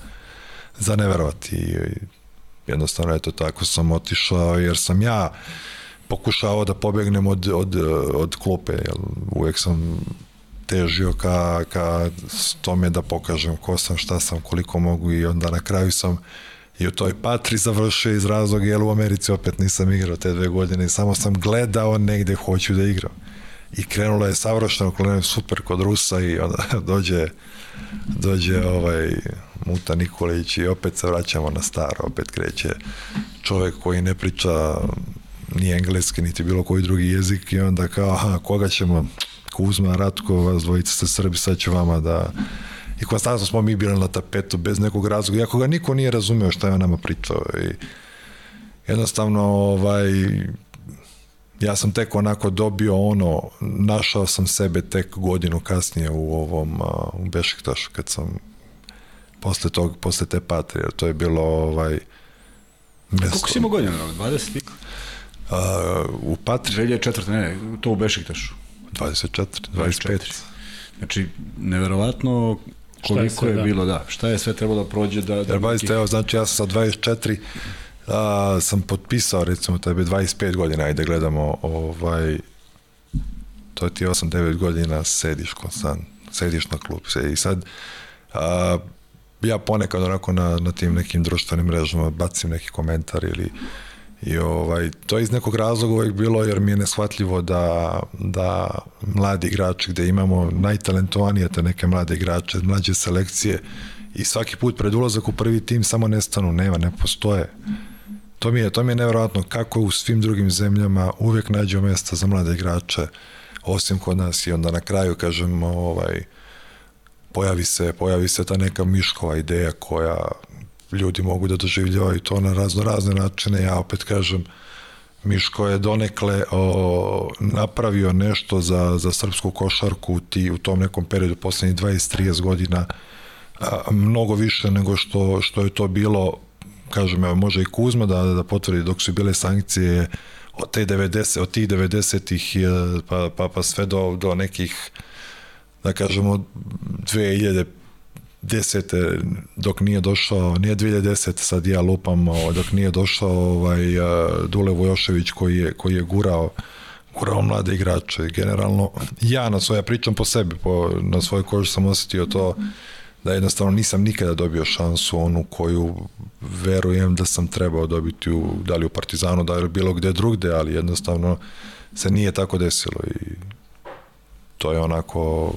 za neverovati. I jednostavno eto tako sam otišao jer sam ja pokušao da pobegnem od, od, od klupe, jer uvek sam težio ka, ka tome da pokažem ko sam, šta sam, koliko mogu i onda na kraju sam i u toj patri završio iz razloga, jer u Americi opet nisam igrao te dve godine samo sam gledao negde hoću da igram. I krenula je savršeno, krenulo super kod Rusa i onda dođe dođe ovaj Muta Nikolić i opet se vraćamo na staro, opet kreće čovek koji ne priča ni engleski, niti bilo koji drugi jezik i onda kao, aha, koga ćemo, Kuzma, Ratko, vas dvojica ste Srbi, sad ću vama da i konstantno smo mi bili na tapetu bez nekog razloga, iako ga niko nije razumeo šta je on nama pričao i jednostavno ovaj ja sam tek onako dobio ono, našao sam sebe tek godinu kasnije u ovom u Bešiktašu kad sam posle tog, posle te patre, jer to je bilo ovaj mesto. Koliko si imao godina? 20? Uh, u Patri? 2004. Ne, to u Bešiktašu. 24, 25. 24. Znači, neverovatno koliko je, je da. bilo, da. Šta je sve trebalo da prođe da... da neki... evo, znači ja sam sa 24 a, sam potpisao recimo tebe 25 godina, ajde gledamo ovaj to je ti 8-9 godina sediš konstant, sediš na klub i sad a, ja ponekad onako na, na tim nekim društvenim mrežama bacim neki komentar ili I ovaj, to je iz nekog razloga uvek bilo jer mi je neshvatljivo da, da mladi igrači gde imamo najtalentovanije te neke mlade igrače, mlađe selekcije i svaki put pred ulazak u prvi tim samo nestanu, nema, ne postoje. to mi je, to mi je nevjerojatno kako u svim drugim zemljama uvijek nađu mjesta za mlade igrače, osim kod nas i onda na kraju, kažem, ovaj, pojavi se, pojavi se ta neka miškova ideja koja ljudi mogu da doživljavaju to na razno razne načine. Ja opet kažem, Miško je donekle o, napravio nešto za, za srpsku košarku ti, u tom nekom periodu poslednjih 20-30 godina a, mnogo više nego što, što je to bilo kažem, evo, može i Kuzma da, da potvrdi dok su bile sankcije od te 90, od tih 90-ih pa, pa, pa sve do, do nekih da kažemo 2000 desete dok nije došao, nije 2010 sad ja lupam, dok nije došao ovaj, Dule Vojošević koji je, koji je gurao gurao mlade igrače. Generalno, ja na svoje, ja pričam po sebi, po, na svojoj koži sam osetio to da jednostavno nisam nikada dobio šansu onu koju verujem da sam trebao dobiti u, da li u Partizanu, da li bilo gde drugde, ali jednostavno se nije tako desilo i to je onako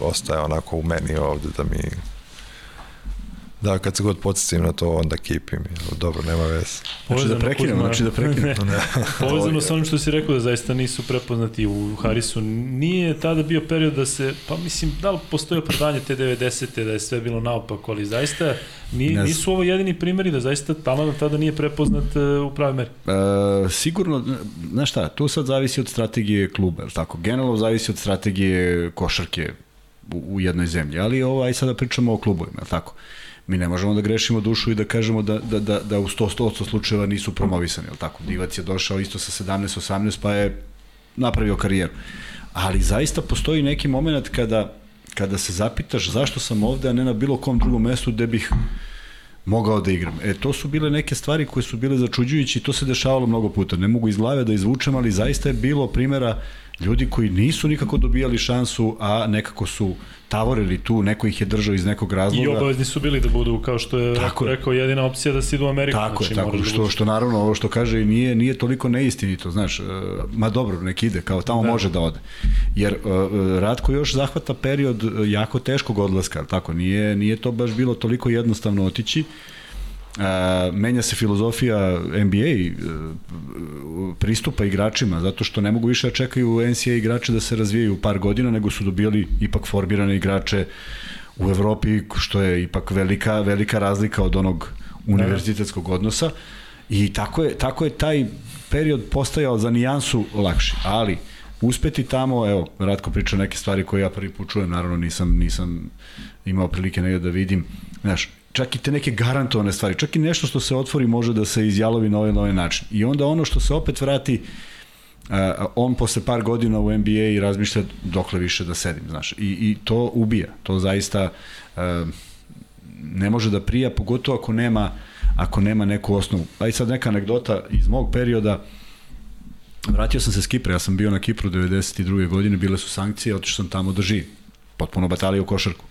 ostaje onako u meni ovde da mi Da, kad se god podsjetim na to, onda kipim. Dobro, nema veze. Znači da prekinem, znači da prekinem. Povezano sa onim što si rekao da zaista nisu prepoznati u Harisu, nije tada bio period da se, pa mislim, da li postoje opravdanje te 90. da je sve bilo naopako, ali zaista nije, nisu ovo jedini primjeri da zaista talent tada nije prepoznat e, u pravi meri. E, sigurno, znaš šta, to sad zavisi od strategije kluba, je tako? Generalno zavisi od strategije košarke u, jednoj zemlji, ali ovo, aj sada pričamo o klubovima, je tako? mi ne možemo da grešimo dušu i da kažemo da, da, da, da u 100-100 slučajeva nisu promovisani, je tako? Divac je došao isto sa 17-18 pa je napravio karijeru. Ali zaista postoji neki moment kada, kada se zapitaš zašto sam ovde, a ne na bilo kom drugom mestu gde bih mogao da igram. E, to su bile neke stvari koje su bile začuđujući i to se dešavalo mnogo puta. Ne mogu iz glave da izvučem, ali zaista je bilo primjera ljudi koji nisu nikako dobijali šansu, a nekako su tavorili tu, neko ih je držao iz nekog razloga. I obavezni su bili da budu, kao što je tako rekao, jedina opcija da se idu u Ameriku. Tako znači, je, tako, da što, što naravno ovo što kaže i nije, nije toliko neistinito, znaš, uh, ma dobro, nek ide, kao tamo da. može da ode. Jer uh, Ratko još zahvata period jako teškog odlaska, tako, nije, nije to baš bilo toliko jednostavno otići. A, menja se filozofija NBA pristupa igračima, zato što ne mogu više da čekaju NCAA igrače da se razvijaju par godina, nego su dobijali ipak formirane igrače u Evropi, što je ipak velika, velika razlika od onog univerzitetskog odnosa. I tako je, tako je taj period postajao za nijansu lakši, ali uspeti tamo, evo, Ratko priča neke stvari koje ja prvi put čujem, naravno nisam, nisam imao prilike negdje da vidim, znaš, čak i te neke garantovane stvari, čak i nešto što se otvori može da se izjalovi na ovaj, na ovaj način. I onda ono što se opet vrati, uh, on posle par godina u NBA i razmišlja dokle više da sedim, znaš. I, i to ubija, to zaista uh, ne može da prija, pogotovo ako nema ako nema neku osnovu. Aj sad neka anegdota iz mog perioda, vratio sam se s Kipra, ja sam bio na Kipru 92. godine, bile su sankcije, otišao sam tamo da živim. Potpuno batalio u košarku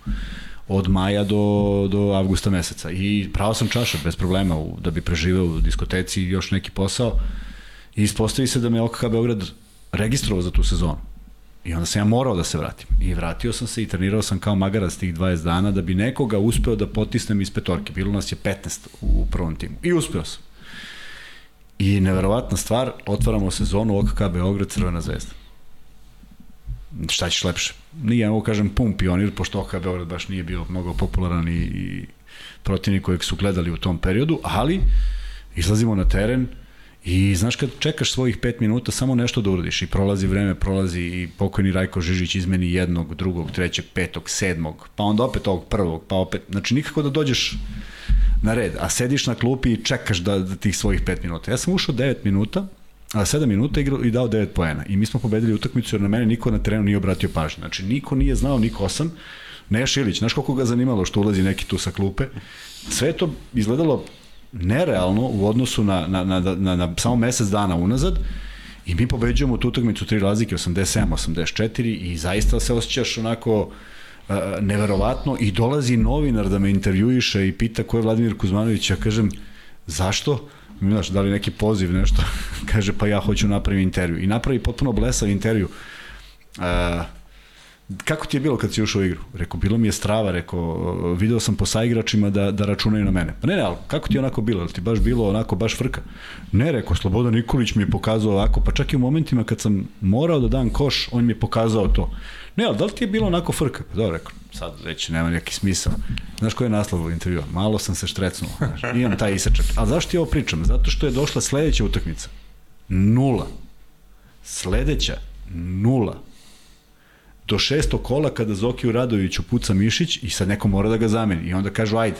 od maja do, do avgusta meseca. I pravo sam čaša, bez problema, u, da bi preživeo u diskoteci još neki posao. I ispostavi se da me OKK Beograd registrovao za tu sezonu. I onda sam ja morao da se vratim. I vratio sam se i trenirao sam kao magarac tih 20 dana da bi nekoga uspeo da potisnem iz petorke. Bilo nas je 15 u prvom timu. I uspeo sam. I neverovatna stvar, otvaramo sezonu OKK Beograd Crvena zvezda šta ćeš lepše. Nije, mogu kažem, pun pionir, pošto OKA Beograd baš nije bio mnogo popularan i, i protivnik kojeg su gledali u tom periodu, ali izlazimo na teren i znaš kad čekaš svojih 5 minuta samo nešto da uradiš i prolazi vreme, prolazi i pokojni Rajko Žižić izmeni jednog, drugog, trećeg, petog, sedmog, pa onda opet ovog prvog, pa opet, znači nikako da dođeš na red, a sediš na klupi i čekaš da, da tih svojih 5 minuta. Ja sam ušao 9 minuta, 7 minuta igrao i dao 9 poena. I mi smo pobedili utakmicu jer na mene niko na terenu nije obratio pažnju. Znači niko nije znao ni ko sam. Neja Šilić, znaš koliko ga zanimalo što ulazi neki tu sa klupe. Sve to izgledalo nerealno u odnosu na, na, na, na, na samo mesec dana unazad. I mi pobeđujemo tu utakmicu tri razlike, 87, 84 i zaista se osjećaš onako uh, neverovatno i dolazi novinar da me intervjuiše i pita ko je Vladimir Kuzmanović, ja kažem, zašto? Znaš, da li neki poziv, nešto, kaže pa ja hoću napraviti intervju. I napravi potpuno blesav intervju. Uh, kako ti je bilo kad si ušao u igru? Rekao, bilo mi je strava, rekao, video sam po saigračima da, da računaju na mene. Pa ne, ne, ali kako ti je onako bilo? Ti baš bilo onako, baš frka? Ne, rekao, Slobodan Nikolić mi je pokazao ovako, pa čak i u momentima kad sam morao da dam koš, on mi je pokazao to. Ne, ali da li ti je bilo onako frka? Pa dobro, rekao, sad već nema neki smisao. Znaš koji je naslov intervjua? Malo sam se štrecnuo. Znaš, imam taj isečak. A zašto ti ovo pričam? Zato što je došla sledeća utakmica. Nula. Sledeća. Nula do šestog kola kada Zokiju Radoviću puca Mišić i sad neko mora da ga zameni. I onda kažu, ajde,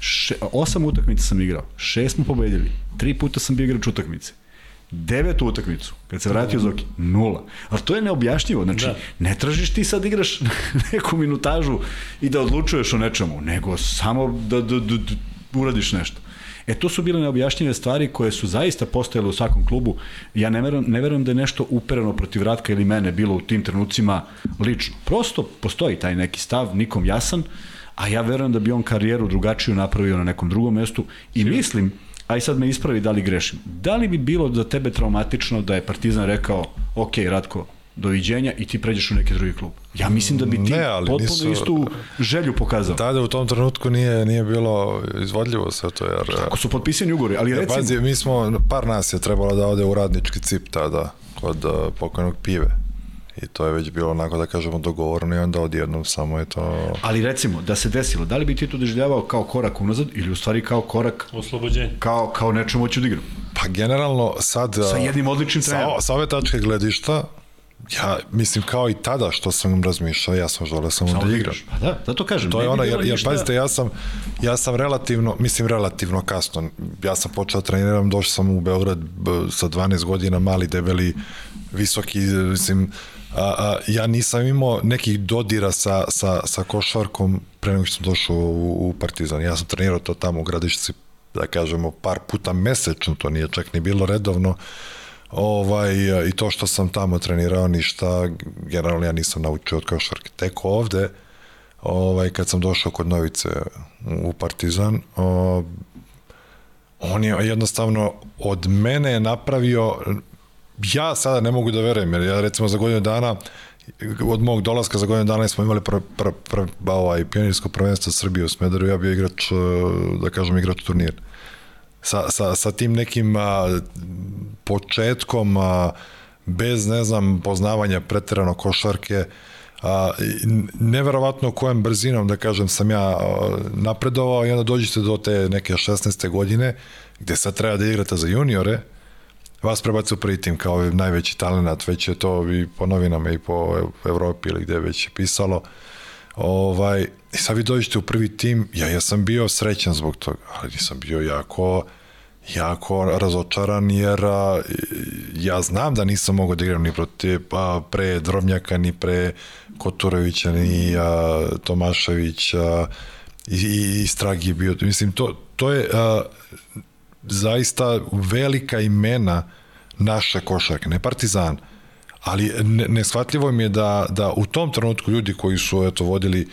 še, osam utakmica sam igrao, šest smo pobedili, tri puta sam bio igrač utakmice. Devetu utakmicu, kad se vratio Zoki, nula. Ali to je neobjašnjivo, znači, da. ne tražiš ti sad igraš neku minutažu i da odlučuješ o nečemu, nego samo da, da, da, da uradiš nešto. E, to su bile neobjašnjive stvari koje su zaista postojale u svakom klubu. Ja ne verujem, ne verujem da je nešto upereno protiv Ratka ili mene bilo u tim trenucima lično. Prosto postoji taj neki stav, nikom jasan, a ja verujem da bi on karijeru drugačiju napravio na nekom drugom mestu i mislim, aj sad me ispravi da li grešim, da li bi bilo za tebe traumatično da je Partizan rekao, ok, Ratko, doviđenja i ti pređeš u neki drugi klub. Ja mislim da bi ti ne, potpuno nisu, istu želju pokazao. Tada u tom trenutku nije nije bilo izvodljivo sve to jer Ako su potpisani ugovori, ali recimo pazi, mi smo par nas je trebalo da ode u radnički cip tada kod uh, pokojnog pive. I to je već bilo onako da kažemo dogovorno i onda odjednom samo je to... Ali recimo, da se desilo, da li bi ti to doživljavao kao korak unazad ili u stvari kao korak... Oslobođenje. Kao, kao nečemu hoću da igram? Pa generalno sad... Sa jednim odličnim trenerom. Sa, sa ove tačke gledišta, Ja, mislim, kao i tada što sam razmišljao, ja sam želeo samo, da, da igram. Pa da, zato kažem. To je ono, jer, jer pazite, ja sam, ja sam relativno, mislim relativno kasno, ja sam počeo da treniram, došao sam u Beograd sa 12 godina, mali, debeli, visoki, mislim, a, a, ja nisam imao nekih dodira sa, sa, sa košarkom pre nego što sam došao u, u Partizan. Ja sam trenirao to tamo u gradišci, da kažemo, par puta mesečno, to nije čak ni bilo redovno, ovaj, i to što sam tamo trenirao ništa, generalno ja nisam naučio od košarke. Tek ovde, ovaj, kad sam došao kod Novice u Partizan, o, on je jednostavno od mene napravio, ja sada ne mogu da verujem, jer ja recimo za godinu dana, od mog dolaska za godinu dana smo imali pr, pr, pr, ovaj, pionirsko prvenstvo Srbije u Smederu, ja bio igrač, da kažem, igrač turnira sa, sa, sa tim nekim a, početkom a, bez, ne znam, poznavanja preterano košarke, a, neverovatno kojom brzinom, da kažem, sam ja napredovao i onda dođete do te neke 16. godine, gde sad treba da igrate za juniore, vas prebacu u prvi tim kao najveći talent, već je to i po novinama i po Evropi ili gde već je pisalo, Ovaj, I sad vi dođete u prvi tim, ja, ja sam bio srećan zbog toga, ali nisam bio jako jako razočaran jer a, ja znam da nisam mogao da igram ni protiv a, pre Drobnjaka, ni pre Koturovića, ni a, Tomaševića i, i, i Stragi bio. Mislim, to, to je a, zaista velika imena naše košarke, ne Partizan, ali neshvatljivo mi je da, da u tom trenutku ljudi koji su eto, vodili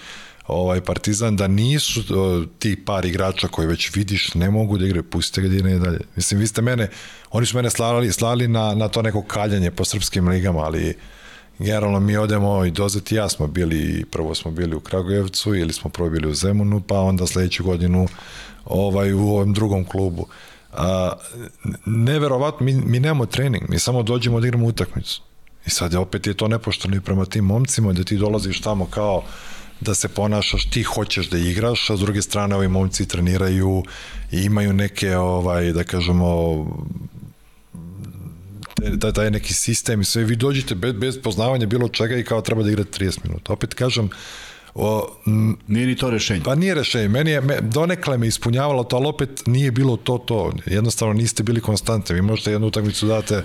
ovaj Partizan da nisu uh, ti par igrača koji već vidiš ne mogu da igraju, pustite ga da i dalje. Mislim, vi ste mene, oni su mene slali, slali na, na to neko kaljanje po srpskim ligama, ali generalno mi odemo i Dozet i ja smo bili, prvo smo bili u Kragujevcu ili smo prvo bili u Zemunu, pa onda sledeću godinu ovaj, u ovom drugom klubu. A, neverovatno, mi, mi nemamo trening, mi samo dođemo da igramo utakmicu. I sad je opet je to nepošteno i prema tim momcima, da ti dolaziš tamo kao da se ponašaš, ti hoćeš da igraš, a s druge strane ovi momci treniraju i imaju neke, ovaj, da kažemo, da taj neki sistem i sve, vi dođete bez, bez poznavanja bilo čega i kao treba da igrate 30 minuta. Opet kažem, O, m, nije ni to rešenje. Pa nije rešenje. Meni je, me, donekle me ispunjavalo to, ali opet nije bilo to to. Jednostavno niste bili konstantni. Vi možete jednu utakmicu date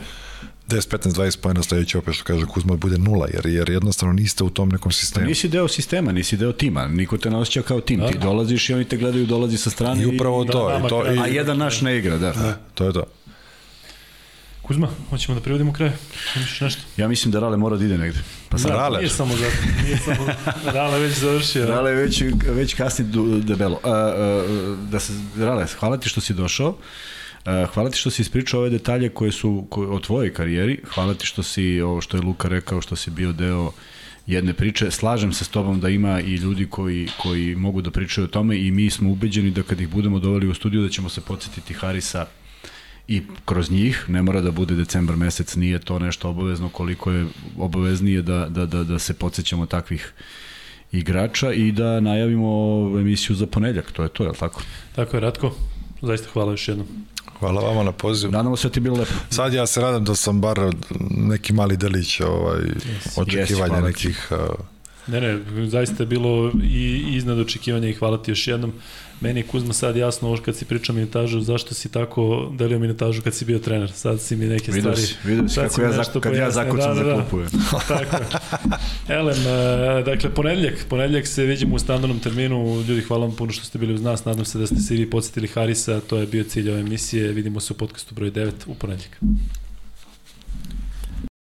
10, 15, 20 pojena sledeće opet što kaže Kuzma bude nula, jer, jer jednostavno niste u tom nekom sistemu. Pa nisi deo sistema, nisi deo tima, niko te ne osjeća kao tim, da, ti dolaziš i oni te gledaju, dolazi sa strane i upravo i, to, da, i to i, a jedan naš ne igra, da. da. To je to. Kuzma, hoćemo da privodimo kraj? Imaš nešto? Ja mislim da Rale mora da ide negde. Pa sad da, Rale. Nije samo zato. Nije samo, Rale već završio. Rale već, već kasni debelo. Uh, uh, da se, Rale, hvala ti što si došao. Hvala ti što si ispričao ove detalje koje su koje, o tvojoj karijeri. Hvala ti što si, ovo što je Luka rekao, što si bio deo jedne priče. Slažem se s tobom da ima i ljudi koji, koji mogu da pričaju o tome i mi smo ubeđeni da kad ih budemo doveli u studiju da ćemo se podsjetiti Harisa i kroz njih, ne mora da bude decembar mesec, nije to nešto obavezno koliko je obaveznije da, da, da, da se podsjećamo takvih igrača i da najavimo emisiju za ponedljak, to je to, je li tako? Tako je, Ratko, zaista hvala još jednom. Hvala vama na pozivu. Nadamo se da ti bilo lepo. Sad ja se nadam da sam bar neki mali delić ovaj, yes. očekivanja yes, nekih... Uh... Ne, ne, zaista je bilo i iznad očekivanja i hvala ti još jednom. Meni je Kuzma sad jasno ovo kad si pričao minutažu, zašto si tako delio minutažu kad si bio trener. Sad si mi neke vidio stvari... Vidio si kako ja, zak, kad ja zakucam da, da, da. klupu. tako. Elem, uh, dakle, ponedljak, ponedljak se vidimo u standardnom terminu. Ljudi, hvala vam puno što ste bili uz nas. Nadam se da ste se vi podsjetili Harisa. To je bio cilj ove emisije. Vidimo se u podcastu broj 9 u ponedljak.